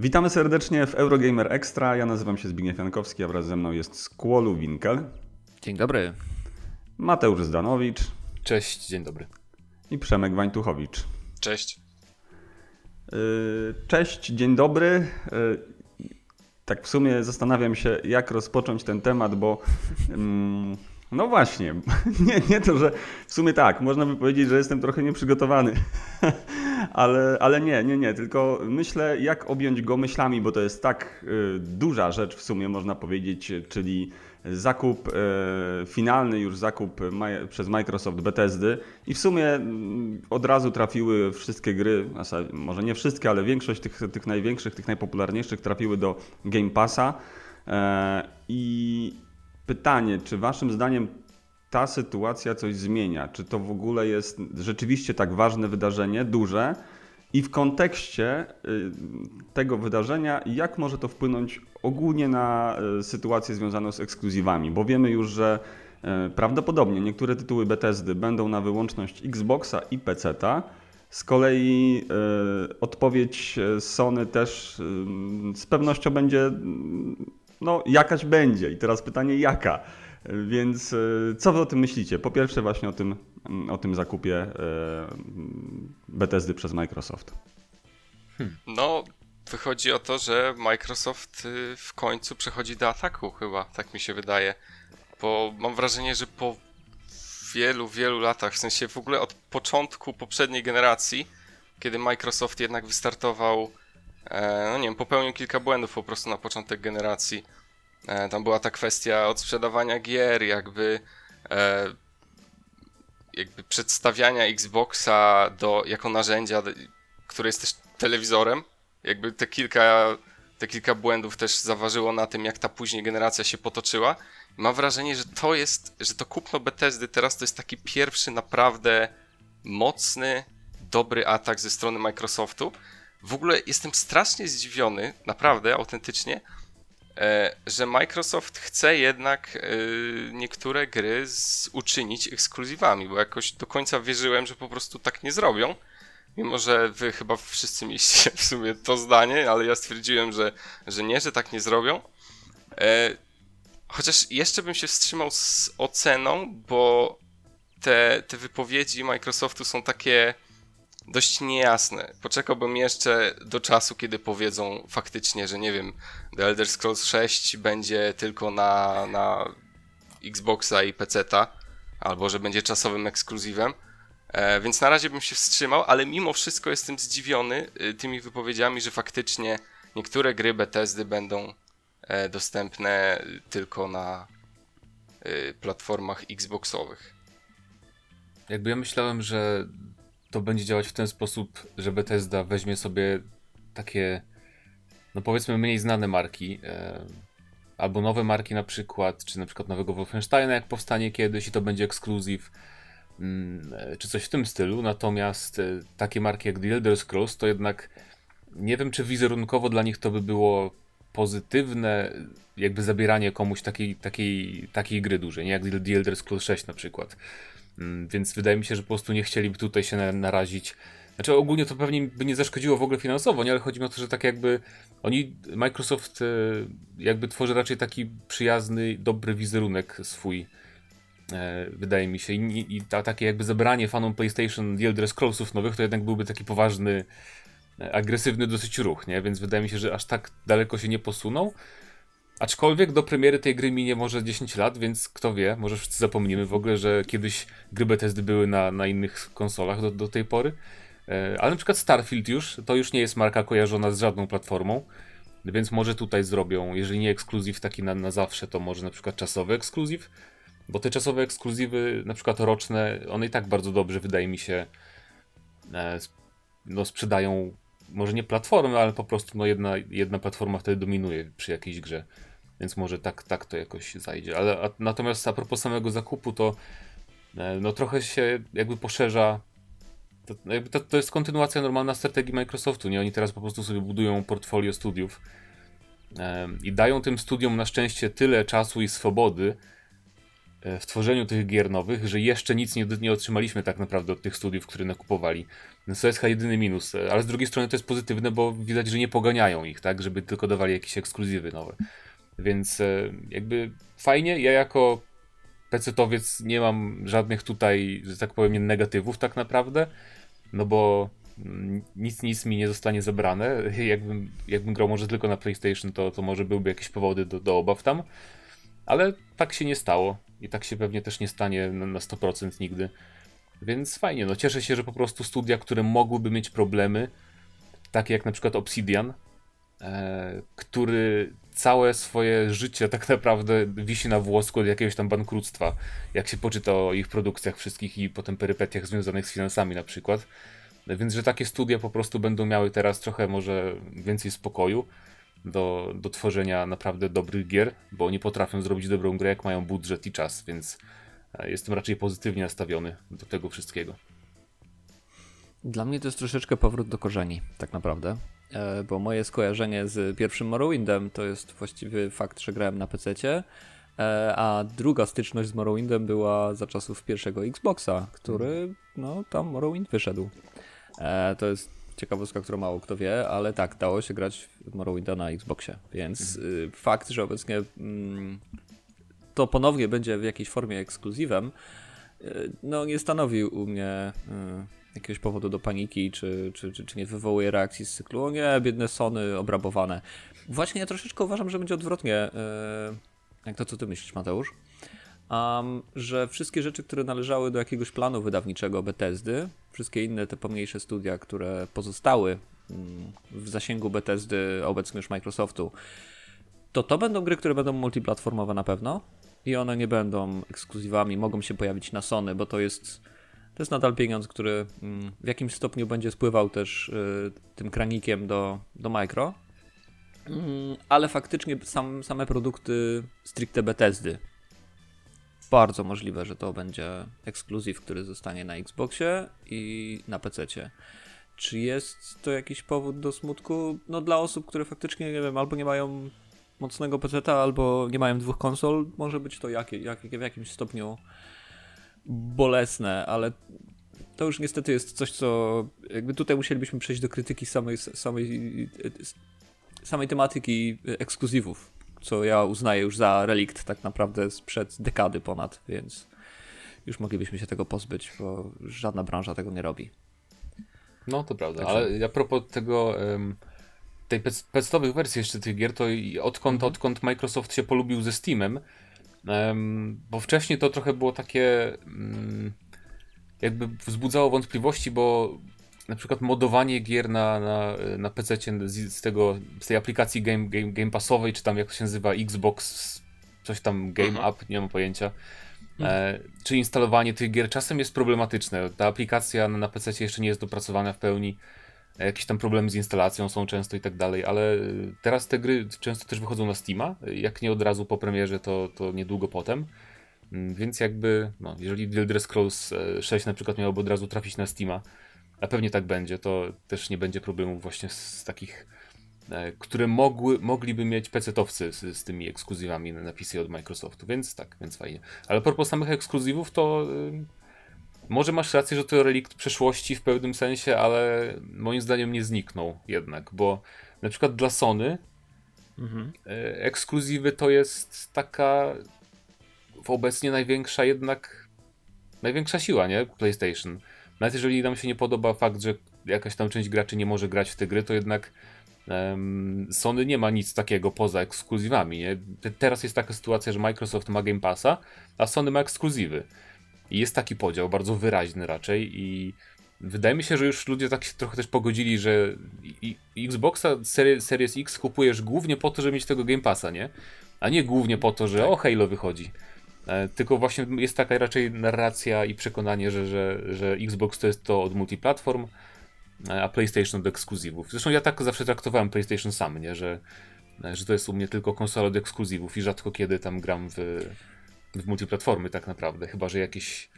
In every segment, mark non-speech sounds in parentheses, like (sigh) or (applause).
Witamy serdecznie w Eurogamer Extra. Ja nazywam się Zbigniew Jankowski, a wraz ze mną jest Skłolu Winkel. Dzień dobry. Mateusz Zdanowicz. Cześć, dzień dobry. I Przemek Wańtuchowicz. Cześć. Y, cześć, dzień dobry. Y, tak w sumie zastanawiam się, jak rozpocząć ten temat, bo mm, no właśnie, (laughs) nie, nie to, że w sumie tak, można by powiedzieć, że jestem trochę nieprzygotowany, (laughs) ale, ale nie, nie, nie, tylko myślę, jak objąć go myślami, bo to jest tak y, duża rzecz w sumie, można powiedzieć, czyli zakup y, finalny, już zakup przez Microsoft Bethesdy. I w sumie mm, od razu trafiły wszystkie gry, może nie wszystkie, ale większość tych, tych największych, tych najpopularniejszych trafiły do Game Passa. E, i pytanie, czy waszym zdaniem ta sytuacja coś zmienia? Czy to w ogóle jest rzeczywiście tak ważne wydarzenie, duże? I w kontekście y, tego wydarzenia, jak może to wpłynąć ogólnie na y, sytuację związaną z ekskluzywami? Bo wiemy już, że y, prawdopodobnie niektóre tytuły Bethesdy będą na wyłączność Xboxa i PC-ta. Z kolei odpowiedź Sony też z pewnością będzie no jakaś będzie. I teraz pytanie jaka? Więc e, co wy o tym myślicie? Po pierwsze właśnie o tym, o tym zakupie e, Bethesdy przez Microsoft. Hmm. No, wychodzi o to, że Microsoft y, w końcu przechodzi do ataku chyba, tak mi się wydaje. Bo mam wrażenie, że po wielu, wielu latach, w sensie w ogóle od początku poprzedniej generacji, kiedy Microsoft jednak wystartował E, no nie wiem, popełnił kilka błędów po prostu na początek generacji. E, tam była ta kwestia odsprzedawania gier, jakby e, jakby przedstawiania Xboxa do, jako narzędzia, które jest też telewizorem. Jakby te kilka, te kilka błędów też zaważyło na tym, jak ta później generacja się potoczyła. Mam wrażenie, że to jest, że to kupno Bethesdy teraz to jest taki pierwszy naprawdę mocny, dobry atak ze strony Microsoftu, w ogóle jestem strasznie zdziwiony, naprawdę, autentycznie, że Microsoft chce jednak e, niektóre gry z, uczynić ekskluzywami, bo jakoś do końca wierzyłem, że po prostu tak nie zrobią. Mimo, że wy chyba wszyscy mieliście w sumie to zdanie, ale ja stwierdziłem, że, że nie, że tak nie zrobią. E, chociaż jeszcze bym się wstrzymał z oceną, bo te, te wypowiedzi Microsoftu są takie dość niejasne. Poczekałbym jeszcze do czasu, kiedy powiedzą faktycznie, że nie wiem, The Elder Scrolls 6 będzie tylko na, na Xboxa i PC-ta, albo że będzie czasowym ekskluzywem. E, więc na razie bym się wstrzymał, ale mimo wszystko jestem zdziwiony y, tymi wypowiedziami, że faktycznie niektóre gry Bethesdy będą e, dostępne tylko na y, platformach Xboxowych. Jakby ja myślałem, że to będzie działać w ten sposób, że Bethesda weźmie sobie takie, no powiedzmy, mniej znane marki, e, albo nowe marki na przykład, czy na przykład nowego Wolfensteina, jak powstanie kiedyś i to będzie ekskluzyw, mm, e, czy coś w tym stylu. Natomiast e, takie marki jak The Elder Scrolls to jednak nie wiem, czy wizerunkowo dla nich to by było pozytywne, jakby zabieranie komuś takiej, takiej, takiej gry dużej, nie jak The Elder Scrolls 6 na przykład. Mm, więc wydaje mi się, że po prostu nie chcieliby tutaj się narazić. Znaczy ogólnie to pewnie by nie zaszkodziło w ogóle finansowo, nie? ale chodzi mi o to, że tak jakby oni, Microsoft e, jakby tworzy raczej taki przyjazny, dobry wizerunek swój, e, wydaje mi się. I, i ta, takie jakby zabranie fanom PlayStation The Elder Scrollsów nowych to jednak byłby taki poważny, e, agresywny dosyć ruch, nie? Więc wydaje mi się, że aż tak daleko się nie posuną. Aczkolwiek do premiery tej gry minie może 10 lat, więc kto wie, może wszyscy zapomnimy w ogóle, że kiedyś gry Bethesdy były na, na innych konsolach do, do tej pory. E, ale na przykład Starfield już, to już nie jest marka kojarzona z żadną platformą, więc może tutaj zrobią, jeżeli nie ekskluzyw taki na, na zawsze, to może na przykład czasowy ekskluzyw, bo te czasowe ekskluzywy, na przykład roczne, one i tak bardzo dobrze, wydaje mi się, e, no, sprzedają może nie platformy, ale po prostu no, jedna, jedna platforma wtedy dominuje przy jakiejś grze. Więc może tak, tak to jakoś zajdzie. Ale a, natomiast a propos samego zakupu, to e, no trochę się jakby poszerza. To, no, jakby to, to jest kontynuacja normalna strategii Microsoftu. Nie? Oni teraz po prostu sobie budują portfolio studiów i dają tym studiom na szczęście tyle czasu i swobody, e, w tworzeniu tych gier nowych, że jeszcze nic nie, nie otrzymaliśmy tak naprawdę od tych studiów, które nakupowali. Więc to jest chyba jedyny minus, e, ale z drugiej strony to jest pozytywne, bo widać, że nie poganiają ich, tak, żeby tylko dawali jakieś ekskluzywy nowe. Więc e, jakby fajnie, ja jako PC-towiec nie mam żadnych tutaj, że tak powiem, negatywów tak naprawdę, no bo mm, nic, nic mi nie zostanie zabrane. (laughs) Jakbym, jakbym grał może tylko na PlayStation, to, to może byłby jakieś powody do, do obaw tam. Ale tak się nie stało i tak się pewnie też nie stanie na, na 100% nigdy. Więc fajnie, no cieszę się, że po prostu studia, które mogłyby mieć problemy, takie jak na przykład Obsidian, e, który całe swoje życie tak naprawdę wisi na włosku od jakiegoś tam bankructwa, jak się poczyta o ich produkcjach wszystkich i potem perypetiach związanych z finansami na przykład. Więc, że takie studia po prostu będą miały teraz trochę może więcej spokoju do, do tworzenia naprawdę dobrych gier, bo oni potrafią zrobić dobrą grę, jak mają budżet i czas, więc e, jestem raczej pozytywnie nastawiony do tego wszystkiego. Dla mnie to jest troszeczkę powrót do korzeni, tak naprawdę. E, bo moje skojarzenie z pierwszym Morrowindem to jest właściwie fakt, że grałem na PC, e, a druga styczność z Morrowindem była za czasów pierwszego Xboxa, który, no, tam Morrowind wyszedł. E, to jest ciekawostka, którą mało kto wie, ale tak, dało się grać w Morrowinda na Xboxie, więc mhm. fakt, że obecnie mm, to ponownie będzie w jakiejś formie ekskluzywem, no nie stanowił u mnie jakiegoś powodu do paniki, czy, czy, czy, czy nie wywołuje reakcji z cyklu, o nie, biedne Sony obrabowane. Właśnie ja troszeczkę uważam, że będzie odwrotnie, yy, jak to co ty myślisz Mateusz, um, że wszystkie rzeczy, które należały do jakiegoś planu wydawniczego Bethesdy, wszystkie inne te pomniejsze studia, które pozostały mm, w zasięgu Bethesdy, obecnie już Microsoftu, to to będą gry, które będą multiplatformowe na pewno i one nie będą ekskluzywami, mogą się pojawić na Sony, bo to jest to jest nadal pieniądz, który mm, w jakimś stopniu będzie spływał też y, tym kranikiem do, do Micro. Mm, ale faktycznie sam, same produkty stricte Bethesdy. Bardzo możliwe, że to będzie ekskluzyw, który zostanie na Xboxie i na PC. Czy jest to jakiś powód do smutku? No dla osób, które faktycznie, nie wiem, albo nie mają mocnego PC, albo nie mają dwóch konsol, może być to jak, jak, w jakimś stopniu bolesne, ale to już niestety jest coś, co jakby tutaj musielibyśmy przejść do krytyki samej, samej, samej tematyki ekskluzywów, co ja uznaję już za relikt tak naprawdę sprzed dekady ponad, więc już moglibyśmy się tego pozbyć, bo żadna branża tego nie robi. No to prawda, Także... ale a propos tego tej podstawowych wersji jeszcze tych gier, to odkąd, mhm. odkąd Microsoft się polubił ze Steamem, bo wcześniej to trochę było takie. Mm, jakby wzbudzało wątpliwości, bo na przykład modowanie gier na, na, na PC z, z, tego, z tej aplikacji game, game, game Passowej, czy tam jak to się nazywa, Xbox, coś tam Game mhm. Up, nie mam pojęcia. Mhm. E, czy instalowanie tych gier czasem jest problematyczne. Ta aplikacja na, na PC jeszcze nie jest dopracowana w pełni jakieś tam problemy z instalacją są często i tak dalej, ale y, teraz te gry często też wychodzą na Steama, jak nie od razu po premierze, to, to niedługo potem. Mm, więc jakby, no, jeżeli The Elder Scrolls 6 e, na przykład miałoby od razu trafić na Steama, a pewnie tak będzie, to też nie będzie problemów właśnie z takich, e, które mogły, mogliby mieć PC-towcy z, z tymi ekskluzywami na PC od Microsoftu, więc tak, więc fajnie. Ale propos samych ekskluzywów, to może masz rację, że to relikt przeszłości w pewnym sensie, ale moim zdaniem nie zniknął jednak, bo na przykład dla Sony mhm. E, ekskluzywy to jest taka obecnie największa jednak największa siła, nie? PlayStation. Nawet jeżeli nam się nie podoba fakt, że jakaś tam część graczy nie może grać w te gry, to jednak um, Sony nie ma nic takiego poza ekskluzywami, nie? Teraz jest taka sytuacja, że Microsoft ma Game Passa, a Sony ma ekskluzywy. I jest taki podział, bardzo wyraźny raczej i wydaje mi się, że już ludzie tak się trochę też pogodzili, że Xboxa Series X kupujesz głównie po to, żeby mieć tego Game Passa, nie? A nie głównie po to, że tak. o Halo wychodzi. E, tylko właśnie jest taka raczej narracja i przekonanie, że, że, że Xbox to jest to od multiplatform, e, a PlayStation od ekskluzywów. Zresztą ja tak zawsze traktowałem PlayStation sam, nie? Że, że to jest u mnie tylko konsola od ekskluzywów i rzadko kiedy tam gram w, w multiplatformy tak naprawdę, chyba że jakieś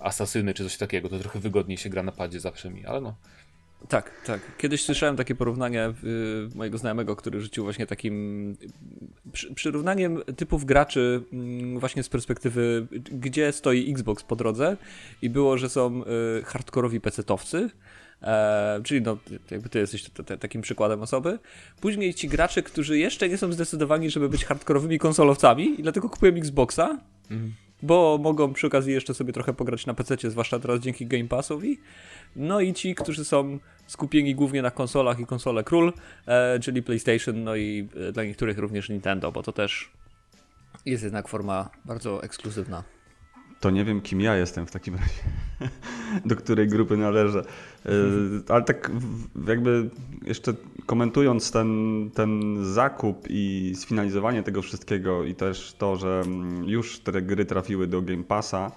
asasyny czy coś takiego, to trochę wygodniej się gra na padzie zawsze mi, ale no. Tak, tak. Kiedyś słyszałem takie porównanie y, mojego znajomego, który rzucił właśnie takim przy, przyrównaniem typów graczy y, właśnie z perspektywy, gdzie stoi Xbox po drodze i było, że są y, hardkorowi pecetowcy, E, czyli no, jakby ty jesteś t- t- takim przykładem osoby. Później ci gracze, którzy jeszcze nie są zdecydowani, żeby być hardkorowymi konsolowcami i dlatego kupują Xboxa, mm. bo mogą przy okazji jeszcze sobie trochę pograć na PC, zwłaszcza teraz dzięki Game Passowi. No i ci, którzy są skupieni głównie na konsolach i konsole król, e, czyli PlayStation, no i e, dla niektórych również Nintendo, bo to też jest jednak forma bardzo ekskluzywna. To nie wiem, kim ja jestem w takim razie, (laughs) do której grupy należę. E, ale tak jakby jeszcze komentując ten, ten zakup i sfinalizowanie tego wszystkiego i też to, że już te gry trafiły do Game Passa,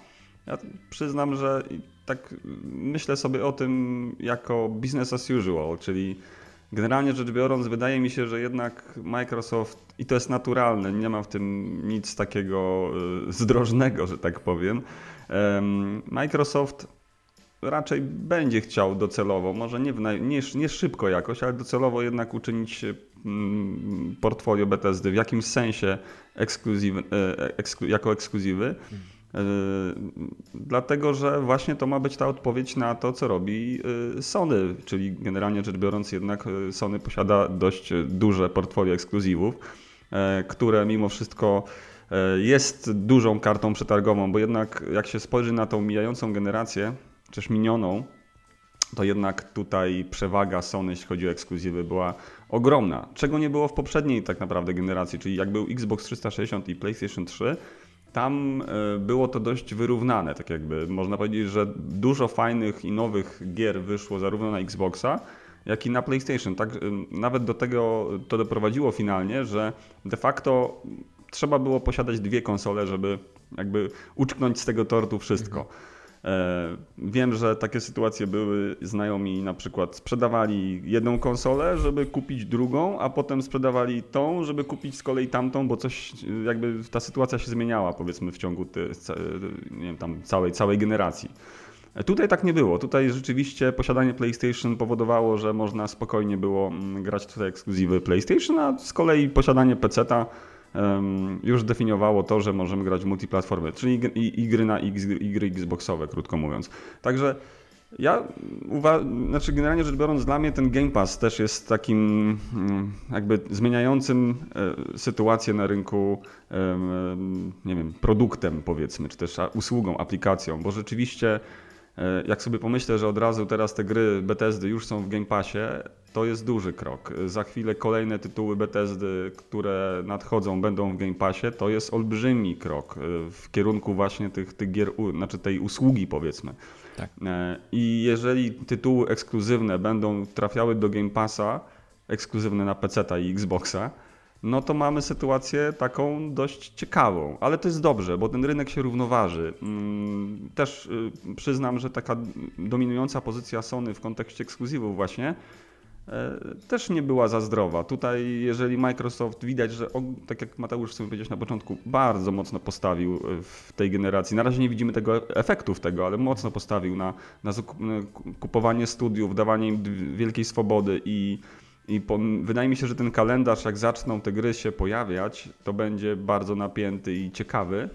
ja przyznam, że tak myślę sobie o tym jako business as usual, czyli generalnie rzecz biorąc, wydaje mi się, że jednak Microsoft, i to jest naturalne, nie ma w tym nic takiego e, zdrożnego, że tak powiem. Microsoft raczej będzie chciał docelowo, może nie, nie, nie szybko jakoś, ale docelowo jednak uczynić mm, portfolio Bethesdy w jakimś sensie ekskluzyw, e, eksklu, jako ekskluzywy. E, dlatego, że właśnie to ma być ta odpowiedź na to, co robi e, Sony, czyli generalnie rzecz biorąc, jednak e, Sony posiada dość duże portfolio ekskluzywów, które mimo wszystko jest dużą kartą przetargową, bo jednak jak się spojrzy na tą mijającą generację, też minioną, to jednak tutaj przewaga Sony, jeśli chodzi o ekskluzywy, była ogromna. Czego nie było w poprzedniej tak naprawdę generacji, czyli jak był Xbox 360 i PlayStation 3, tam e, było to dość wyrównane, tak jakby można powiedzieć, że dużo fajnych i nowych gier wyszło zarówno na Xboxa, jak i na PlayStation. Tak, e, nawet do tego to doprowadziło finalnie, że de facto trzeba było posiadać dwie konsole, żeby jakby uczknąć z tego tortu wszystko. Mhm. E, wiem, że takie sytuacje były, znajomi na przykład sprzedawali jedną konsolę, żeby kupić drugą, a potem sprzedawali tą, żeby kupić z kolei tamtą, bo coś, jakby ta sytuacja się zmieniała powiedzmy w ciągu ty, nie wiem, tam całej, całej generacji. E, tutaj tak nie było. Tutaj rzeczywiście posiadanie PlayStation powodowało, że można spokojnie było mm, grać tutaj ekskluzywy PlayStation, a z kolei posiadanie PC-a już definiowało to, że możemy grać multiplatformy, czyli gry na X, gry Xboxowe, krótko mówiąc. Także ja uważam, znaczy generalnie rzecz biorąc, dla mnie ten Game Pass też jest takim mm, jakby zmieniającym e, sytuację na rynku, nie wiem, produktem powiedzmy, czy też usługą, aplikacją, bo rzeczywiście jak sobie pomyślę, że od razu teraz te gry Bethesdy już są w Game Passie, to jest duży krok. Za chwilę kolejne tytuły Bethesdy, które nadchodzą, będą w Game Passie. To jest olbrzymi krok y, w kierunku właśnie tych, tych gier, znaczy tej usługi powiedzmy. Tak. E, I jeżeli tytuły ekskluzywne będą trafiały do Game Passa, ekskluzywne na PC i Xboxa, no to mamy sytuację taką dość ciekawą, ale to jest dobrze, bo ten rynek się równoważy. Mm, też y, przyznam, że taka dominująca pozycja Sony w kontekście ekskluzywów właśnie E, też nie była za zdrowa. Tutaj, jeżeli Microsoft widać, że tak jak Mateusz sobie powiedziałeś na początku, bardzo mocno postawił e, w tej generacji. Na razie nie widzimy tego efektów tego, ale mocno postawił na, na kupowanie studiów, dawanie im wielkiej swobody i, i po, wydaje mi się, że ten kalendarz, jak zaczną te gry się pojawiać, to będzie bardzo napięty i ciekawy.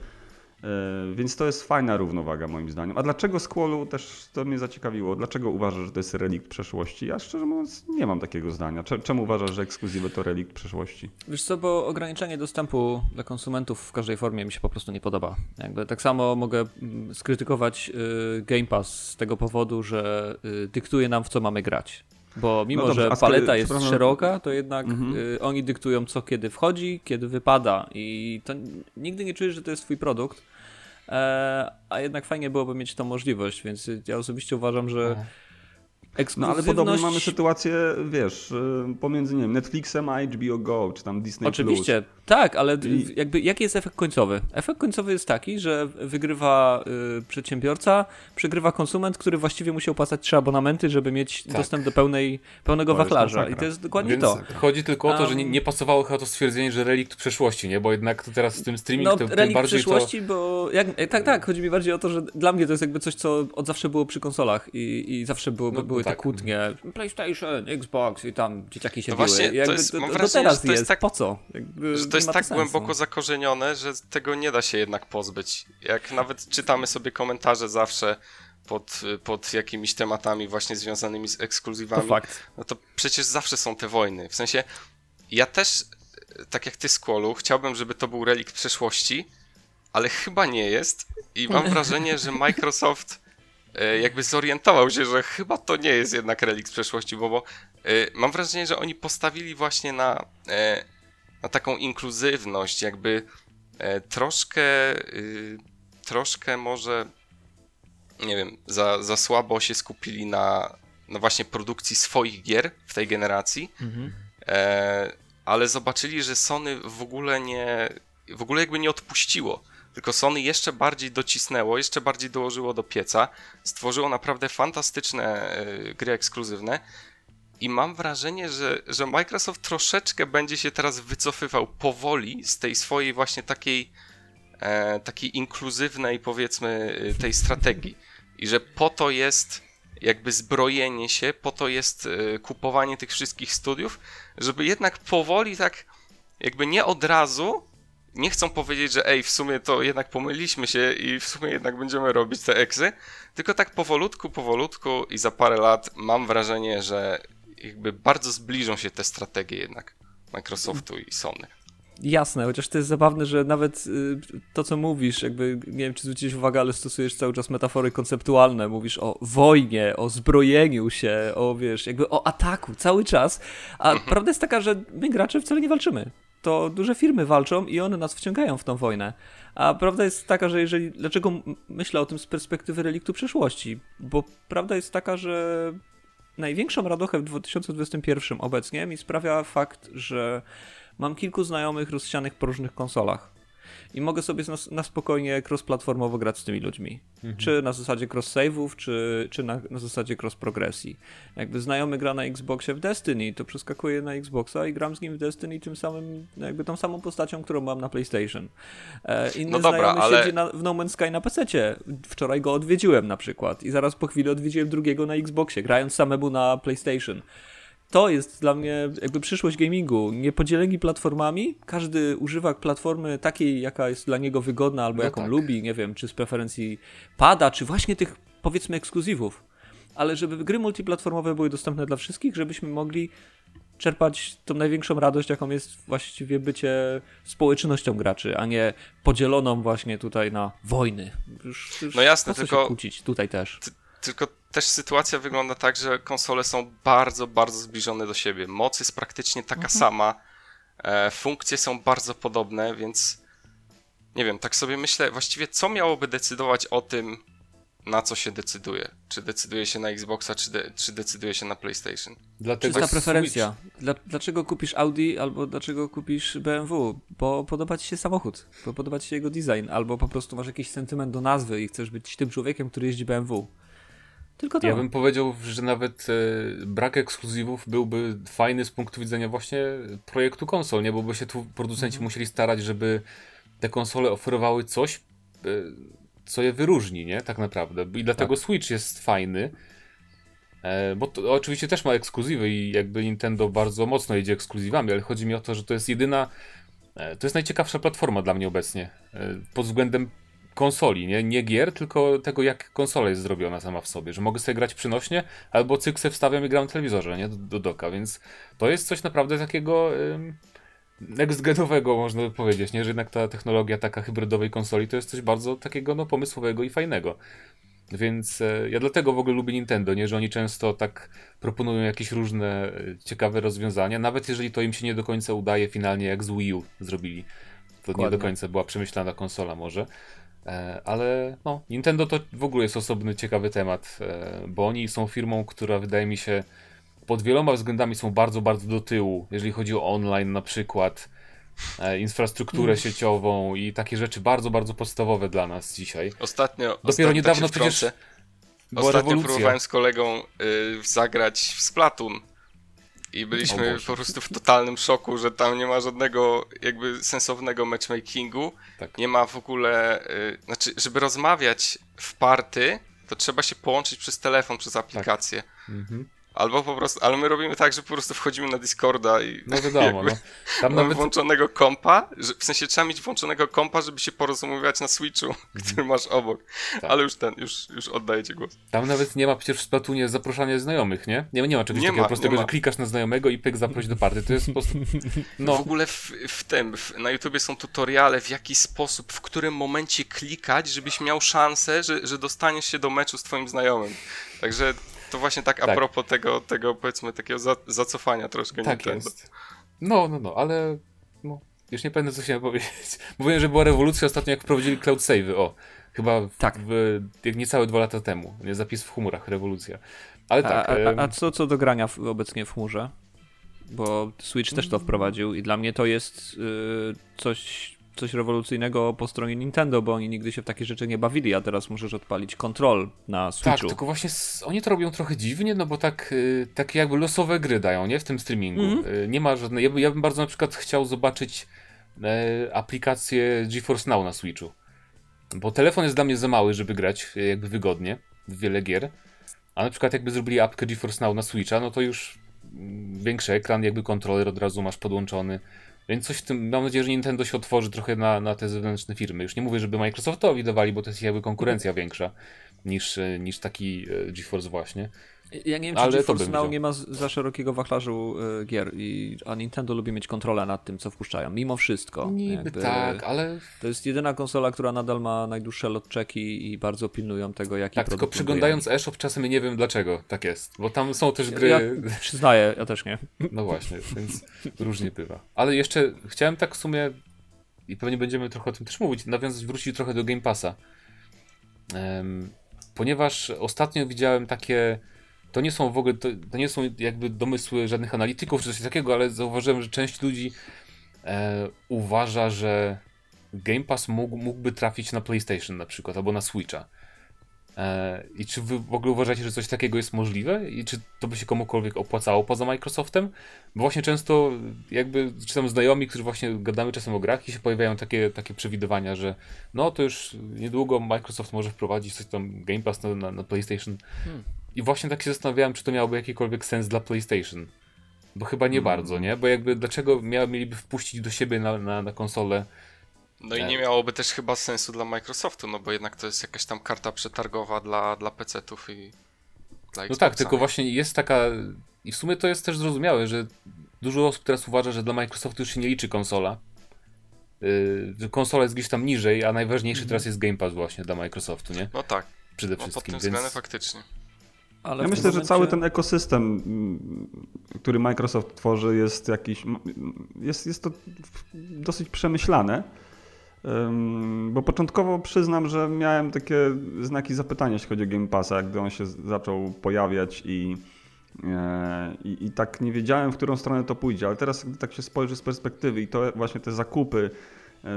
E, więc to jest fajna równowaga moim zdaniem. A dlaczego Squallu też to mnie zaciekawiło? Dlaczego uważasz, że to jest relikt przeszłości? Ja szczerze mówiąc nie mam takiego zdania. Czemu uważasz, że ekskluzywy to relikt przeszłości? Wiesz co, bo ograniczenie dostępu dla konsumentów w każdej formie mi się po prostu nie podoba. Jakby tak samo mogę mm, skrytykować y, Game Pass z tego powodu, że y, dyktuje nam w co mamy grać. Bo mimo, no dobrze, że paleta jest szeroka, to jednak mhm. y, oni dyktują co kiedy wchodzi, kiedy wypada i to nigdy nie czujesz, że to jest twój produkt, e, a jednak fajnie byłoby mieć tą możliwość, więc ja osobiście uważam, że No ale podobnie mamy sytuację, wiesz, y, pomiędzy nie wiem, Netflixem a HBO Go, czy tam Disney+. Oczywiście, Tak, ale I... jakby jaki jest efekt końcowy? Efekt końcowy jest taki, że wygrywa y, przedsiębiorca, przegrywa konsument, który właściwie musiał płacać trzy abonamenty, żeby mieć tak. dostęp do pełnej, pełnego to wachlarza. I to jest dokładnie Więc to. Chodzi tylko o to, że nie, nie pasowało chyba to stwierdzenie, że relikt przeszłości, nie? Bo jednak to teraz z tym streaming no, tym, relikt bardziej przeszłości, to... bo jak, e, tak, tak, chodzi mi bardziej o to, że dla mnie to jest jakby coś, co od zawsze było przy konsolach i, i zawsze było, no, były tak. te kłótnie. PlayStation, Xbox i tam dzieciaki się no biły. Właśnie, jakby, to jest, mam wrażenie, teraz to jest, tak, po co? Jakby że to jest tak głęboko zakorzenione, że tego nie da się jednak pozbyć. Jak nawet czytamy sobie komentarze zawsze pod, pod jakimiś tematami właśnie związanymi z ekskluzywami, to no to przecież zawsze są te wojny. W sensie, ja też, tak jak ty, Squallu, chciałbym, żeby to był relikt przeszłości, ale chyba nie jest i mam (laughs) wrażenie, że Microsoft e, jakby zorientował się, że chyba to nie jest jednak relikt przeszłości, bo, bo e, mam wrażenie, że oni postawili właśnie na e, na taką inkluzywność, jakby e, troszkę, y, troszkę może, nie wiem, za, za słabo się skupili na, na właśnie produkcji swoich gier w tej generacji, mhm. e, ale zobaczyli, że Sony w ogóle nie, w ogóle jakby nie odpuściło. Tylko Sony jeszcze bardziej docisnęło, jeszcze bardziej dołożyło do pieca, stworzyło naprawdę fantastyczne e, gry ekskluzywne i mam wrażenie, że, że Microsoft troszeczkę będzie się teraz wycofywał powoli z tej swojej właśnie takiej, e, takiej inkluzywnej, powiedzmy, e, tej strategii. I że po to jest jakby zbrojenie się, po to jest e, kupowanie tych wszystkich studiów, żeby jednak powoli tak, jakby nie od razu, nie chcą powiedzieć, że ej, w sumie to jednak pomyliliśmy się i w sumie jednak będziemy robić te eksy, tylko tak powolutku, powolutku i za parę lat mam wrażenie, że jakby bardzo zbliżą się te strategie jednak Microsoftu i Sony. Jasne, chociaż to jest zabawne, że nawet y, to, co mówisz, jakby nie wiem, czy zwróciłeś uwagę, ale stosujesz cały czas metafory konceptualne. Mówisz o wojnie, o zbrojeniu się, o wiesz, jakby o ataku cały czas. A mhm. prawda jest taka, że my gracze wcale nie walczymy. To duże firmy walczą i one nas wciągają w tą wojnę. A prawda jest taka, że jeżeli. Dlaczego myślę o tym z perspektywy reliktu przeszłości? Bo prawda jest taka, że największą radochę w 2021 obecnie mi sprawia fakt, że mam kilku znajomych rozsianych po różnych konsolach i mogę sobie na, na spokojnie cross-platformowo grać z tymi ludźmi. Mhm. Czy na zasadzie cross-save'ów, czy, czy na, na zasadzie cross-progresji. Jakby znajomy gra na Xboxie w Destiny, to przeskakuję na Xboxa i gram z nim w Destiny tym samym, jakby tą samą postacią, którą mam na PlayStation. E, inny no dobra, znajomy ale... siedzi na, w No Man's Sky na PC. Wczoraj go odwiedziłem na przykład i zaraz po chwili odwiedziłem drugiego na Xboxie, grając samemu na PlayStation to jest dla mnie jakby przyszłość gamingu. Niepodzieleni platformami, każdy używa platformy takiej, jaka jest dla niego wygodna albo no jaką tak. lubi, nie wiem, czy z preferencji pada, czy właśnie tych powiedzmy ekskluzywów. Ale żeby gry multiplatformowe były dostępne dla wszystkich, żebyśmy mogli czerpać tą największą radość, jaką jest właściwie bycie społecznością graczy, a nie podzieloną właśnie tutaj na wojny. Już, już no jasne, tylko kłócić tutaj też. Tylko też sytuacja wygląda tak, że konsole są bardzo, bardzo zbliżone do siebie. Moc jest praktycznie taka mhm. sama, e, funkcje są bardzo podobne, więc nie wiem, tak sobie myślę, właściwie co miałoby decydować o tym, na co się decyduje? Czy decyduje się na Xboxa, czy, de czy decyduje się na PlayStation? Dlatego Czysta preferencja. Dla, dlaczego kupisz Audi albo dlaczego kupisz BMW? Bo podoba ci się samochód, bo podoba ci się jego design, albo po prostu masz jakiś sentyment do nazwy i chcesz być tym człowiekiem, który jeździ BMW. Tylko to. Ja bym powiedział, że nawet e, brak ekskluzywów byłby fajny z punktu widzenia właśnie projektu konsol, nie? Bo by się tu producenci mhm. musieli starać, żeby te konsole oferowały coś, e, co je wyróżni, nie? Tak naprawdę. I dlatego tak. Switch jest fajny. E, bo to, oczywiście też ma ekskluzywy i jakby Nintendo bardzo mocno jedzie ekskluzywami, ale chodzi mi o to, że to jest jedyna, e, to jest najciekawsza platforma dla mnie obecnie. E, pod względem konsoli, nie? nie gier, tylko tego, jak konsola jest zrobiona sama w sobie, że mogę sobie grać przynośnie, albo cykse wstawiam i gram w telewizorze, nie? Do, do doka, więc to jest coś naprawdę takiego ym, next-genowego, można by powiedzieć, nie? Że jednak ta technologia taka hybrydowej konsoli to jest coś bardzo takiego, no, pomysłowego i fajnego. Więc e, ja dlatego w ogóle lubię Nintendo, nie? Że oni często tak proponują jakieś różne e, ciekawe rozwiązania, nawet jeżeli to im się nie do końca udaje finalnie, jak z Wii U zrobili. To Dokładnie. nie do końca była przemyślana konsola może. E, ale no, Nintendo to w ogóle jest osobny, ciekawy temat, e, bo oni są firmą, która wydaje mi się pod wieloma względami są bardzo, bardzo do tyłu, jeżeli chodzi o online na przykład. e, infrastrukturę sieciową i takie rzeczy bardzo, bardzo podstawowe dla nas dzisiaj. Ostatnio. Dopiero ostatnio niedawno tak przecież Ostatnio rewolucja. próbowałem z kolegą y, zagrać w Splatoon. I byliśmy po prostu w totalnym szoku, że tam nie ma żadnego jakby sensownego matchmakingu. Tak. Nie ma w ogóle. Y, znaczy, żeby rozmawiać w party, to trzeba się połączyć przez telefon, przez aplikację. Mhm. Albo po prostu. Ale my robimy tak, że po prostu wchodzimy na Discorda i. No wiadomo, no. Tam (laughs) Mamy nawet włączonego kompa, że, w sensie trzeba mieć włączonego kompa, żeby się porozumiewać na Switchu, (laughs) który masz obok. Mhm. Tak. Ale już ten, już, już oddaję ci głos. Tam nawet nie ma przecież w Splatunie zaproszenia znajomych, nie? Nie, nie ma czegoś Nie takiego ma, prostego, że klikasz na znajomego i pyk zaproś do party. To jest po prostu... (laughs) W No, ogóle w, w tym, w, na YouTubie są tutoriale, w jaki sposób, w którym momencie klikać, żebyś miał szansę, że, że dostaniesz się do meczu z twoim znajomym. Także to właśnie tak a Tak. propos tego, tego powiedzmy takiego za, zacofania troszkę tak Nintendo. jest. No, no, no, ale... No, już nie pamiętam, co chciałem powiedzieć. (laughs) Mówiłem, że była rewolucja ostatnio, jak wprowadzili cloud save'y. O, chyba w, Tak. w, jak niecałe dwa lata temu. Nie, zapis w humorach, rewolucja. Ale tak... a, a, a co, co do grania w, obecnie w chmurze? Bo Switch też to wprowadził i dla mnie to jest y, coś, coś rewolucyjnego po stronie Nintendo, bo oni nigdy się w takie rzeczy nie bawili, a teraz możesz odpalić kontrol na Tak, Switchu. tylko właśnie oni to robią trochę dziwnie, no bo tak, y, takie jakby losowe gry dają, nie? W tym streamingu. Y, nie ma żadnej. Ja, by- ja bym bardzo na przykład chciał zobaczyć e, aplikację GeForce Now na Switchu. Bo telefon jest dla mnie za mały, żeby grać e, jakby wygodnie w wiele gier. A na przykład jakby zrobili apkę GeForce Now na Switcha, no to już mm, większy ekran, jakby kontroler od razu masz podłączony. Więc coś w tym, mam nadzieję, że Nintendo się otworzy trochę na, na te zewnętrzne firmy. Już nie mówię, żeby Microsoftowi dawali, bo to jest jakby konkurencja większa niż, e, niż taki e, GeForce właśnie. Ja nie wiem, Ale czy to GeForce Now nie ma za szerokiego wachlarzu y, gier, i, a Nintendo lubi mieć kontrolę nad tym, co wpuszczają, mimo wszystko. Niby Jakby tak, ale To jest jedyna konsola, która nadal ma najdłuższe lotczeki i bardzo pilnują tego, jaki tak, tylko produkt przeglądając eShop czasem nie wiem dlaczego tak jest, bo tam są też gry, Ja przyznaję, ja też nie. no właśnie, więc różnie bywa. Ale jeszcze chciałem tak w sumie, i pewnie będziemy trochę o tym też mówić, nawiązać, wrócić trochę do Game Passa. Em, ponieważ ostatnio widziałem takie, to nie są w ogóle, to, to nie są jakby domysły żadnych analityków czy coś takiego, ale zauważyłem, że część ludzi e, uważa, że Game Pass mógł, mógłby trafić na PlayStation na przykład, albo na Switcha. E, I czy wy w ogóle uważacie, że coś takiego jest możliwe? I czy to by się komukolwiek opłacało poza Microsoftem? Bo właśnie często jakby czytam znajomi, którzy właśnie gadamy czasem o grach i się pojawiają takie, takie przewidywania, że no to już niedługo Microsoft może wprowadzić coś tam Game Pass na, na, na PlayStation. Hmm. I właśnie tak się zastanawiałem, czy to miałoby jakikolwiek sens dla PlayStation. Bo chyba nie bardzo, nie? Bo jakby dlaczego mia- mieliby wpuścić do siebie na, na, na konsolę No i Tak. nie miałoby też chyba sensu dla Microsoftu, no bo jednak to jest jakaś tam karta przetargowa dla, dla PC-ów i dla No Xboxa, tak, tylko nie? właśnie jest taka. I w sumie to jest też zrozumiałe, że dużo osób teraz uważa, że dla Microsoftu już się nie liczy konsola. Yy, konsola jest gdzieś tam niżej, a najważniejszy teraz jest Game Pass właśnie dla Microsoftu, nie? No tak, Przede no pod wszystkim. tym Więc... względem faktycznie. Ale Ja myślę, tym że momencie- cały ten ekosystem, mm, który Microsoft tworzy, jest jakiś. Jest, jest to dosyć przemyślane. Bo początkowo przyznam, że miałem takie znaki zapytania, jeśli chodzi o Game Passa, gdy on się zaczął pojawiać i, e, i, i tak nie wiedziałem, w którą stronę to pójdzie. Ale teraz, gdy tak się spojrzy z perspektywy i to właśnie te zakupy,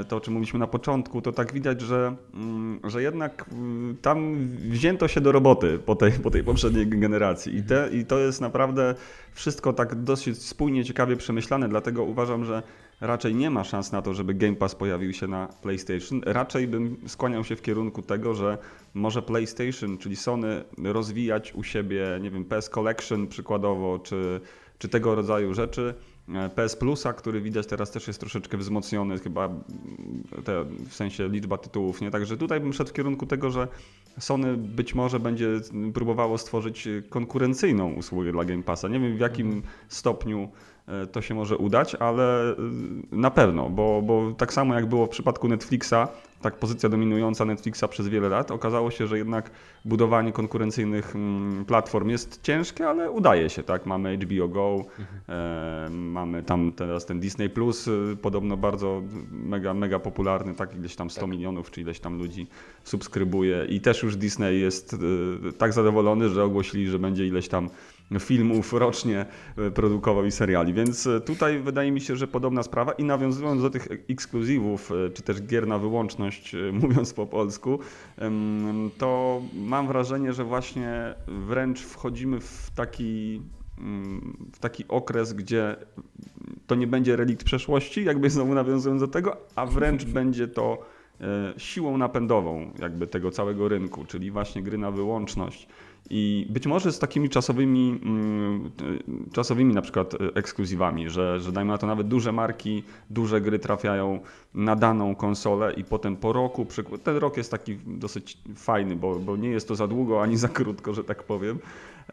to o czym mówiliśmy na początku, to tak widać, że, mm, że jednak mm, tam wzięto się do roboty po tej, po tej poprzedniej generacji. I, te, I to jest naprawdę wszystko tak dosyć spójnie, ciekawie przemyślane, dlatego uważam, że raczej nie ma szans na to, żeby Game Pass pojawił się na PlayStation. Raczej bym skłaniał się w kierunku tego, że może PlayStation, czyli Sony, rozwijać u siebie, nie wiem, PS Collection przykładowo, czy, czy tego rodzaju rzeczy. E, PS Plusa, który widać teraz też jest troszeczkę wzmocniony, chyba mm, te, w sensie liczba tytułów, nie? Także tutaj bym szedł w kierunku tego, że Sony być może będzie próbowało stworzyć konkurencyjną usługę dla Game Passa. Nie wiem w jakim stopniu e, to się może udać, ale e, na pewno, bo, bo tak samo jak było w przypadku Netflixa, tak pozycja dominująca Netflixa przez wiele lat, okazało się, że jednak budowanie konkurencyjnych mm, platform jest ciężkie, ale udaje się, tak? Mamy HBO Go, e, mamy tam teraz ten Disney Plus, podobno bardzo mega, mega popularny, tak? Ileś tam 100 milionów, czy ileś tam ludzi subskrybuje i też też już Disney jest tak zadowolony, że ogłosili, że będzie ileś tam filmów rocznie e, produkował i seriali. Więc e, tutaj wydaje mi się, że podobna sprawa i nawiązując do tych ekskluzywów, e, czy też gier na wyłączność, (laughs) mówiąc po polsku, to mam wrażenie, że właśnie wręcz wchodzimy w taki mm, w taki okres, gdzie to nie będzie relikt przeszłości, jakby znowu nawiązując do tego, a wręcz (laughs) będzie to siłą napędową jakby tego całego rynku, czyli właśnie gry na wyłączność. I być może z takimi czasowymi, mm, czasowymi na przykład e, ekskluzywami, że, że dajmy na to nawet duże marki, duże gry trafiają na daną konsolę i potem po roku, ten rok jest taki dosyć fajny, bo, bo nie jest to za długo ani za krótko, że tak powiem,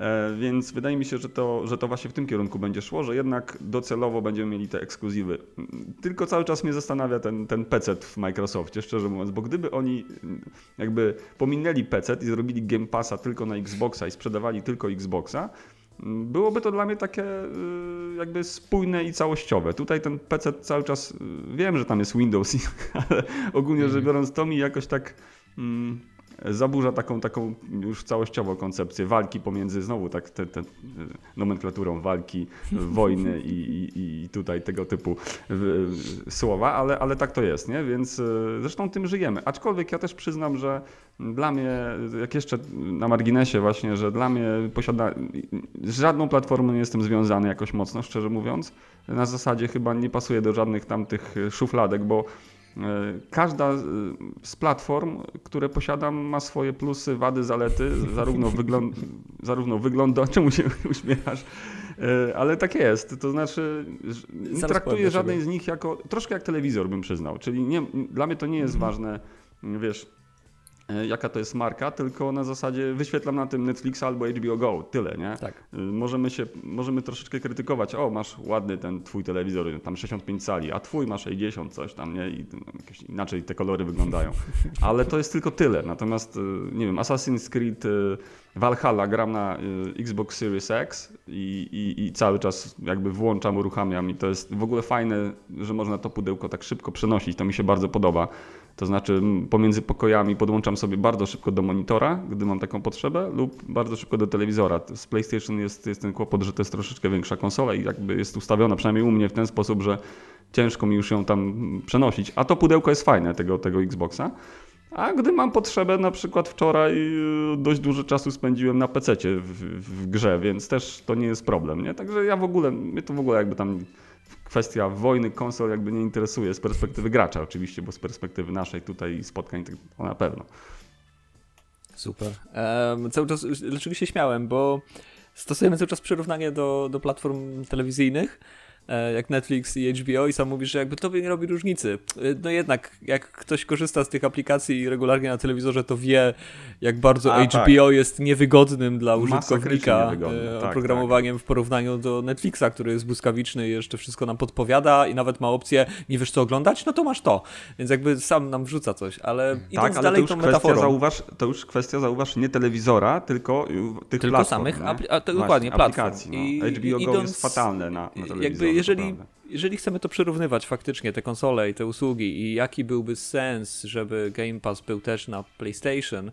E, więc wydaje mi się, że to, że to właśnie w tym kierunku będzie szło, że jednak docelowo będziemy mieli te ekskluzywy. Tylko cały czas mnie zastanawia ten, ten PC w Microsoftie, szczerze mówiąc, bo gdyby oni jakby pominęli PC i zrobili Game Passa tylko na Xboxa i sprzedawali tylko Xboxa, byłoby to dla mnie takie y, jakby spójne i całościowe. Tutaj ten PC cały czas, y, wiem, że tam jest Windows, (laughs) ale ogólnie rzecz mhm. biorąc to mi jakoś tak mm, zaburza taką, taką już całościową koncepcję walki pomiędzy znowu tak te, te nomenklaturą walki, (laughs) wojny i, i, i, tutaj tego typu słowa, ale, ale tak to jest, nie? Więc e, zresztą tym żyjemy. Aczkolwiek ja też przyznam, że dla mnie, jak jeszcze na marginesie właśnie, że dla mnie posiada z żadną platformą nie jestem związany jakoś mocno, szczerze mówiąc. Na zasadzie chyba nie pasuje do żadnych tamtych szufladek, bo E, każda z platform, które posiadam, ma swoje plusy, wady, zalety, zarówno, (laughs) wygląd, zarówno wygląda, (laughs) czemu się uśmiechasz, e, ale tak jest. To znaczy, nie traktuję żadnej z nich jako, troszkę jak telewizor bym przyznał, czyli nie, dla mnie to nie jest mhm. ważne, wiesz, E, jaka to jest marka, tylko na zasadzie wyświetlam na tym Netflix albo HBO Go, tyle, nie? Tak. E, możemy się, możemy troszeczkę krytykować, o masz ładny ten twój telewizor, tam 65 cali, a twój ma 60 coś tam, nie? I inaczej te kolory wyglądają. (laughs) Ale to jest tylko tyle, natomiast, e, nie wiem, Assassin's Creed Valhalla gram na Xbox Series X i, i, i, cały czas jakby włączam, uruchamiam i to jest w ogóle fajne, że można to pudełko tak szybko przenosić, to mi się bardzo podoba. To znaczy pomiędzy pokojami podłączam sobie bardzo szybko do monitora, gdy mam taką potrzebę, lub bardzo szybko do telewizora. Z PlayStation jest, jest ten kłopot, że to jest troszeczkę większa konsola i jakby jest ustawiona, przynajmniej u mnie w ten sposób, że ciężko mi już ją tam przenosić. A to pudełko jest fajne tego, tego Xboxa. A gdy mam potrzebę, na przykład wczoraj y, dość dużo czasu spędziłem na PC w, w, grze, więc też to nie jest problem, nie? Także ja w ogóle, mnie to w ogóle jakby tam kwestia wojny konsol jakby nie interesuje z perspektywy gracza oczywiście, bo z perspektywy naszej tutaj spotkań to na pewno. Super. Um, cały czas, dlaczego się śmiałem, bo stosujemy cały czas przyrównanie do, do platform telewizyjnych, jak Netflix i HBO i sam mówisz, że jakby tobie nie robi różnicy. E, no jednak, jak ktoś korzysta z tych aplikacji regularnie na telewizorze, to wie, jak bardzo A, HBO tak. jest niewygodnym dla użytkownika e, tak, oprogramowaniem tak. w porównaniu do Netflixa, który jest błyskawiczny i jeszcze wszystko nam podpowiada i nawet ma opcję, nie wiesz co oglądać, no to masz to. Więc jakby sam nam wrzuca coś, ale tak, idąc ale dalej to już tą metaforą. Zauważ, to już kwestia, zauważ, nie telewizora, tylko tych tylko platform. samych, a, to, dokładnie, platform. Aplikacji, no. I, HBO i, Go idąc, jest fatalne na, na telewizorze jeżeli, jeżeli chcemy to przyrównywać faktycznie, te konsole i te usługi i jaki byłby sens, żeby Game Pass był też na PlayStation,